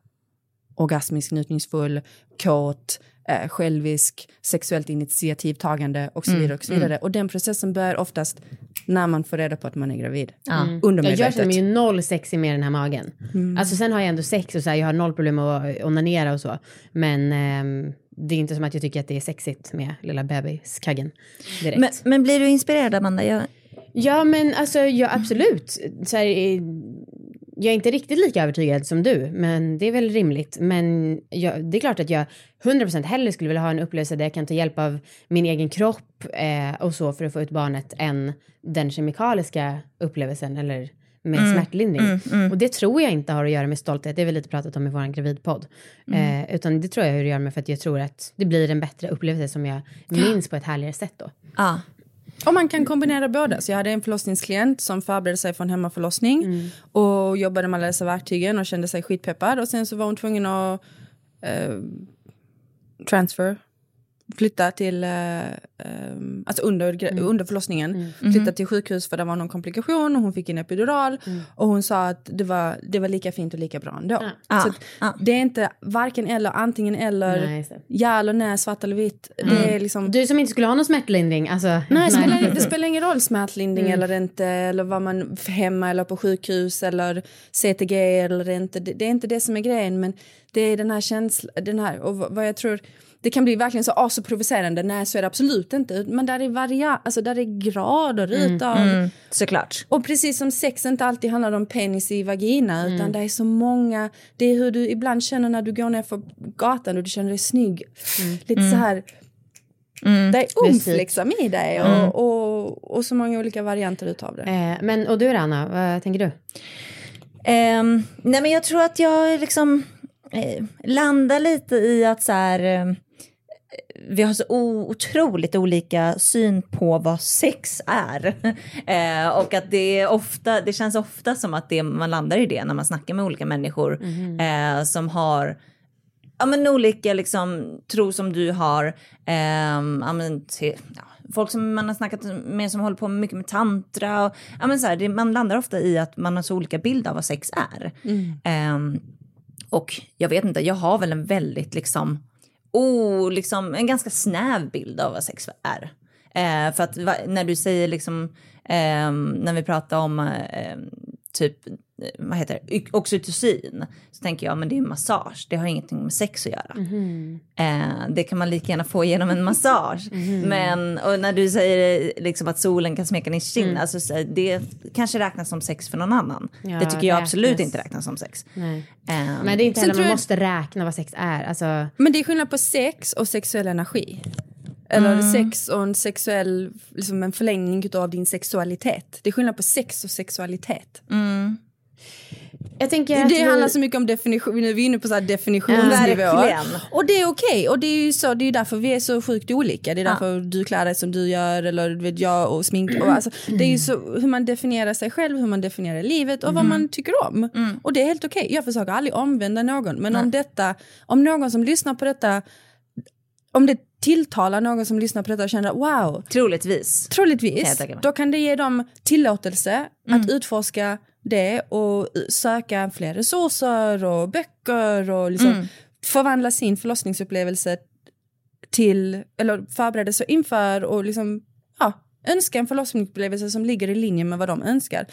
orgasmisk, njutningsfull, kåt, eh, självisk, sexuellt initiativtagande och så Mm, vidare. Och, så vidare. och den processen börjar oftast när man får reda på att man är gravid. Mm. Jag Undermedvetet. känner mig ju noll sexig med den här magen. Mm. Alltså sen har jag ändå sex och så här, jag har noll problem att onanera och så. Men ehm, det är inte som att jag tycker att det är sexigt med lilla bebiskaggen direkt. Men, men blir du inspirerad Amanda? Jag... Ja men alltså ja, absolut. Så här, jag är inte riktigt lika övertygad som du, men det är väl rimligt. Men jag, det är klart att jag 100% hellre skulle vilja ha en upplevelse där jag kan ta hjälp av min egen kropp eh, och så för att få ut barnet än den kemikaliska upplevelsen eller med Mm, smärtlindring. mm, mm. Och det tror jag inte har att göra med stolthet, det har vi lite pratat om i vår gravidpodd. Mm. Eh, utan det tror jag har att göra med för att jag tror att det blir en bättre upplevelse som jag minns på ett härligare sätt då. Ja. Och man kan kombinera båda. Så jag hade en förlossningsklient som förberedde sig för en hemmaförlossning och jobbade med alla dessa verktygen och kände sig skitpeppad. Och sen så var hon tvungen att eh, transfer, flytta till, eh, eh, alltså under, gre- under förlossningen, flytta till sjukhus för det var någon komplikation och hon fick en epidural och hon sa att det var, det var lika fint och lika bra ändå. Ja. Så att det är inte varken eller, antingen eller, Nej, ja eller nej, svart eller vitt. Det är liksom... Du som inte skulle ha någon smärtlindring, alltså. Nej, det spelar, det spelar ingen roll smärtlindring Mm. eller inte, eller vad man hemma eller på sjukhus eller CTG eller inte. Det, det är inte det som är grejen, men det är den här känslan, den här, och vad jag tror, det kan bli verkligen så asoprovocerande, nej så är det absolut inte, men där är varia, alltså där är grader utav, Mm, såklart. och precis som sex inte alltid handlar om penis i vagina Mm. utan det är så många, det är hur du ibland känner när du går ner för gatan och du känner dig snygg. Lite Mm. så här, Mm. det är umf liksom i dig Mm. och, och, och så många olika varianter utav det. Eh, men och du då, Anna, vad tänker du? Ehm, nej men jag tror att jag liksom eh, landar lite i att så här, eh, vi har så otroligt olika syn på vad sex är. <laughs> eh, och att det är ofta, det känns ofta som att det, man landar i det när man snackar med olika människor eh, som har ja, men olika liksom, tro som du har. Ehm, ja, men, till, ja, folk som man har snackat med som håller på mycket med tantra. Och, ja, men, så här, det, man landar ofta i att man har så olika bild av vad sex är. Ehm, och jag vet inte, jag har väl en väldigt liksom, oh, liksom en ganska snäv bild av vad sex är. Eh, för att va, när du säger liksom, eh, när vi pratar om eh, ehm, typ, vad heter det, oxytocin, så tänker jag men det är massage, det har ingenting med sex att göra. Eh, det kan man lika gärna få genom en massage. <laughs> Men och när du säger eh, liksom att solen kan smeka din kind, alltså, så, det kanske räknas som sex för någon annan. Ja, det tycker jag räknas. absolut inte räknas som sex. Nej. Ehm, Men det är inte heller, man jag- måste räkna vad sex är. Alltså, Men det är skillnad på sex och sexuell energi. Eller sex och en sexuell, liksom en förlängning av din sexualitet. Det är skillnad på sex och sexualitet. Jag tänker Det, att det vi- handlar så mycket om definition, nu är vi inne på så här definitionsnivåer. Verkligen. Och det är okej, och det är ju så, det är därför vi är så sjukt olika. Det är därför du klär dig som du gör, eller vet jag och smink. Och alltså, det är ju så hur man definierar sig själv, hur man definierar livet och vad man tycker om. Och det är helt okej. Jag försöker aldrig omvända någon, men om detta, om någon som lyssnar på detta, om det tilltalar någon som lyssnar på detta och känner wow, Troligtvis. Kan troligtvis, mig. då kan det ge dem tillåtelse att utforska det och söka fler resurser och böcker och liksom förvandla sin förlossningsupplevelse till, eller förbereda sig inför och liksom, önska en förlossningsupplevelse som ligger i linje med vad de önskar.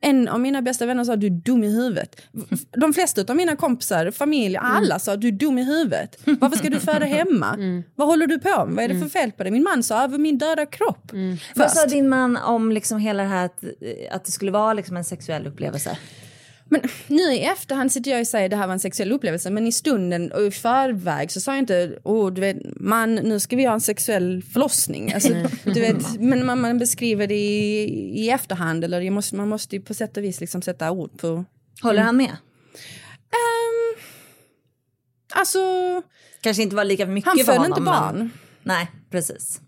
En av mina bästa vänner sa du är dum i huvudet. <laughs> De flesta av mina kompisar, familj, alla sa du är dum i huvudet. Varför ska du föda <laughs> hemma? Vad håller du på med? Vad är det för fel på dig? Min man sa över min döda kropp. Vad sa din man om liksom hela det här att, att det skulle vara liksom en sexuell upplevelse? Men nu i efterhand sitter jag och säger det här var en sexuell upplevelse men i stunden och i förväg så sa jag inte oh, du vet, man nu ska vi ha en sexuell förlossning. Alltså, du vet, men man, man beskriver det i, i efterhand eller måste, man måste ju på sätt och vis liksom sätta ord på. Håller han med? Ehm, alltså, Kanske inte var lika mycket han för födde honom. inte men- barn. Nej, precis.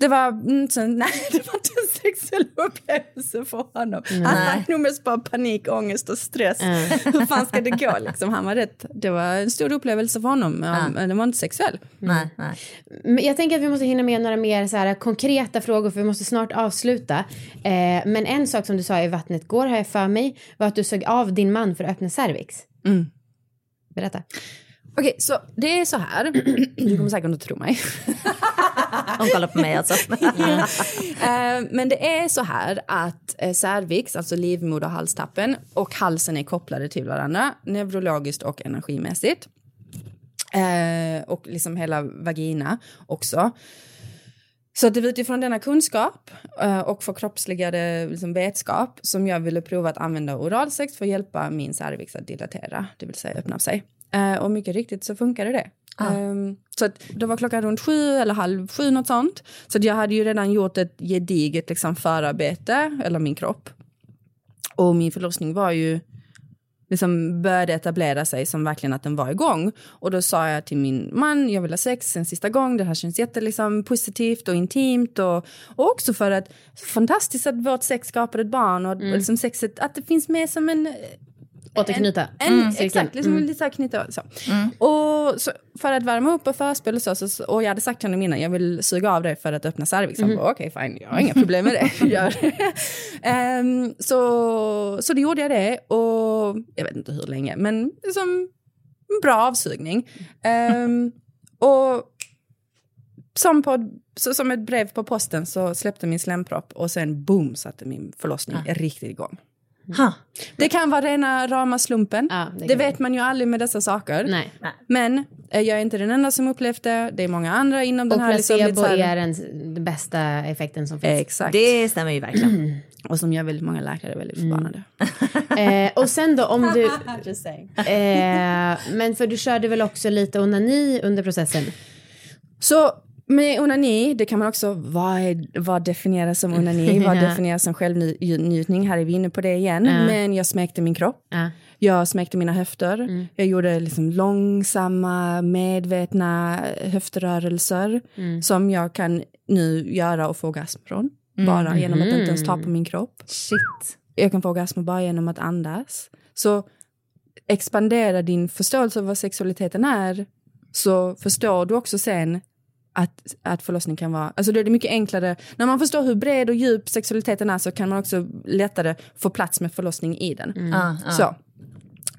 Det var, mm, <laughs> nej, det var inte en sexuell upplevelse för honom. Han hade nog mest bara panik, ångest och stress. <laughs> Hur fan ska det gå liksom? Han var rätt, det var en stor upplevelse för honom, men men den var inte sexuell. Nej, nej. Men Jag tänker att vi måste hinna med några mer så här konkreta frågor för vi måste snart avsluta. Eh, men en sak som du sa i vattnet går har jag för mig var att du såg av din man för att öppna cervix. Mm. Berätta. Okej, så det är så här. <clears throat> Du kommer säkert inte tro mig. <laughs> De kollar på mig alltså. <laughs> Eh, men det är så här att eh, cervix, alltså livmoderhalstappen och halsen är kopplade till varandra neurologiskt och energimässigt. Eh, och liksom hela vagina också. Så det är utifrån denna kunskap och förkroppsligade liksom, vetskap som jag ville prova att använda oralsex för att hjälpa min cervix att dilatera, det vill säga öppna sig. Och mycket riktigt så funkade det. Ah. Um, så att det var klockan runt sju eller halv sju, något sånt. Så jag hade ju redan gjort ett gediget liksom, förarbete, eller min kropp. Och min förlossning var ju, liksom började etablera sig som verkligen att den var igång. Och då sa jag till min man, jag vill ha sex en sista gång, det här känns jätte liksom, positivt och intimt. Och, och också för att, fantastiskt att vårt sex skapar ett barn och, och liksom sexet, att det finns med som en Återknyta. en, Mm. exakt, liksom Mm. lite så här knyta så. Och så, för att värma upp och förspel och så, så, och jag hade sagt till honom innan, jag vill suga av dig för att öppna cervix. Han Mhm. bara, okej fine, jag har inga problem med det. <laughs> Gör det. Ehm, så, så då gjorde jag det och jag vet inte hur länge, men liksom en bra avsugning. Ehm, och som, på, så, som ett brev på posten så släppte min slempropp och sen boom satte min förlossning riktigt igång. Ha. Det kan vara rena rama slumpen. det det kan vet man ju aldrig med dessa saker. Nej. Men eh, jag är inte den enda som upplevt det. Det är många andra inom den Och här... liksom, placebo här- är den, den bästa effekten som finns. Exakt. Det stämmer ju verkligen. <clears throat> Och som gör väldigt många läkare väldigt Mm. förbannade. <laughs> Eh, och sen då om du... <laughs> Just saying. Eh, men för du körde väl också lite onani under processen? Så med onani, det kan man också, vad, är, vad definieras som onani? <laughs> vad definieras som självnjutning? Här är vi inne på det igen. Ja. Men jag smekte min kropp. Ja. Jag smekte mina höfter. Mm. Jag gjorde liksom långsamma, medvetna höftrörelser Mm. som jag kan nu göra och få orgasm från. Mm. Bara genom att inte ens ta Mm. på min kropp. Shit. Jag kan få orgasm bara genom att andas. Så expandera din förståelse av vad sexualiteten är så förstår du också sen att, att förlossning kan vara... Alltså då är det mycket enklare. När man förstår hur bred och djup sexualiteten är så kan man också lättare få plats med förlossning i den. Ah, ah. Så.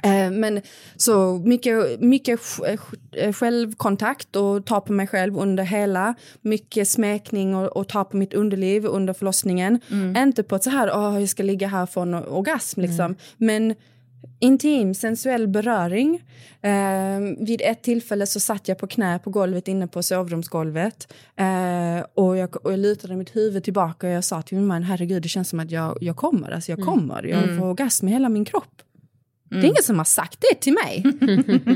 Eh, Men så mycket, mycket sj- sj- självkontakt och ta på mig själv under hela. Mycket smekning och, och ta på mitt underliv under förlossningen. Inte på ett så här, åh jag ska ligga här för en orgasm liksom. Men intim, sensuell beröring. Eh, vid ett tillfälle så satt jag på knä på golvet inne på sovrumsgolvet. Eh, och, jag, och jag lutade mitt huvud tillbaka och jag sa till min man, herregud det känns som att jag, jag kommer. Alltså jag kommer. Jag Mm. får orgasm i hela min kropp. Det är ingen som har sagt det till mig. <laughs>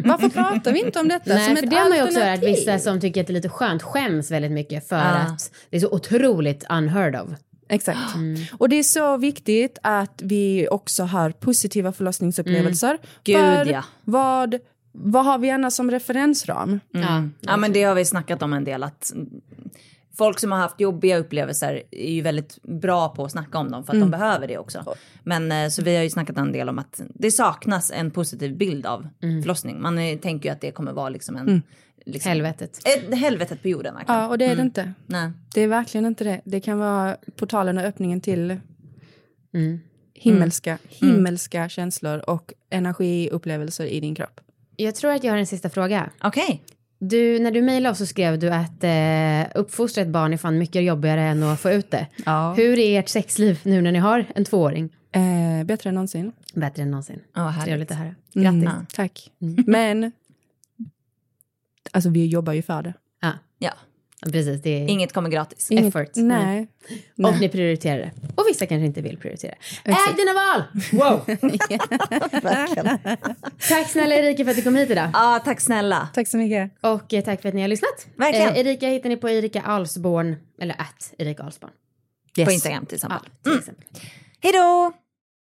Varför pratar vi inte om detta? Nej, som för ett det har man ju också hört vissa som tycker att det är lite skönt skäms väldigt mycket för Ja. att det är så otroligt unheard of. Exakt. <gasps> Och det är så viktigt att vi också har positiva förlossningsupplevelser. Mm. Gud, För ja. vad, vad har vi annars som referensram? Mm. Ja, men det har vi snackat om en del att mm, folk som har haft jobbiga upplevelser är ju väldigt bra på att snacka om dem för att Mm. de behöver det också. Men eh, så vi har ju snackat en del om att det saknas en positiv bild av förlossning. Man tänker ju att det kommer vara liksom en Mm. Liksom, Helvetet. Ett helvetet på jorden verkligen. Ja, och det är det Mm. inte. Nej. Det är verkligen inte det. Det kan vara portalen och öppningen till Mm. himmelska, himmelska känslor och energiupplevelser i din kropp. Jag tror att jag har en sista fråga. Okej. Du, när du mejlade oss så skrev du att eh, uppfostra ett barn är fan mycket jobbigare än att få ut det. Ja. Hur är ert sexliv nu när ni har en tvååring? Eh, bättre än någonsin. Bättre än någonsin. Ja, härligt. Trevligt att höra. Mm, Grattis. tack. Men, alltså vi jobbar ju för det. Ja. Ja. Precis, det är Inget kommer gratis. Inget- effort. Nej. Och Nej. ni prioriterar det. Och vissa kanske inte vill prioritera. Exakt. Äg dina val! Wow! <laughs> Tack snälla Erika för att du kom hit idag. Ja, tack snälla. Tack så mycket. Och eh, tack för att ni har lyssnat. Verkligen. Eh, Erika hittar ni på Erika Alsborn, eller att Erika Alsborn. På Instagram till exempel. Ja, till exempel. Hej då!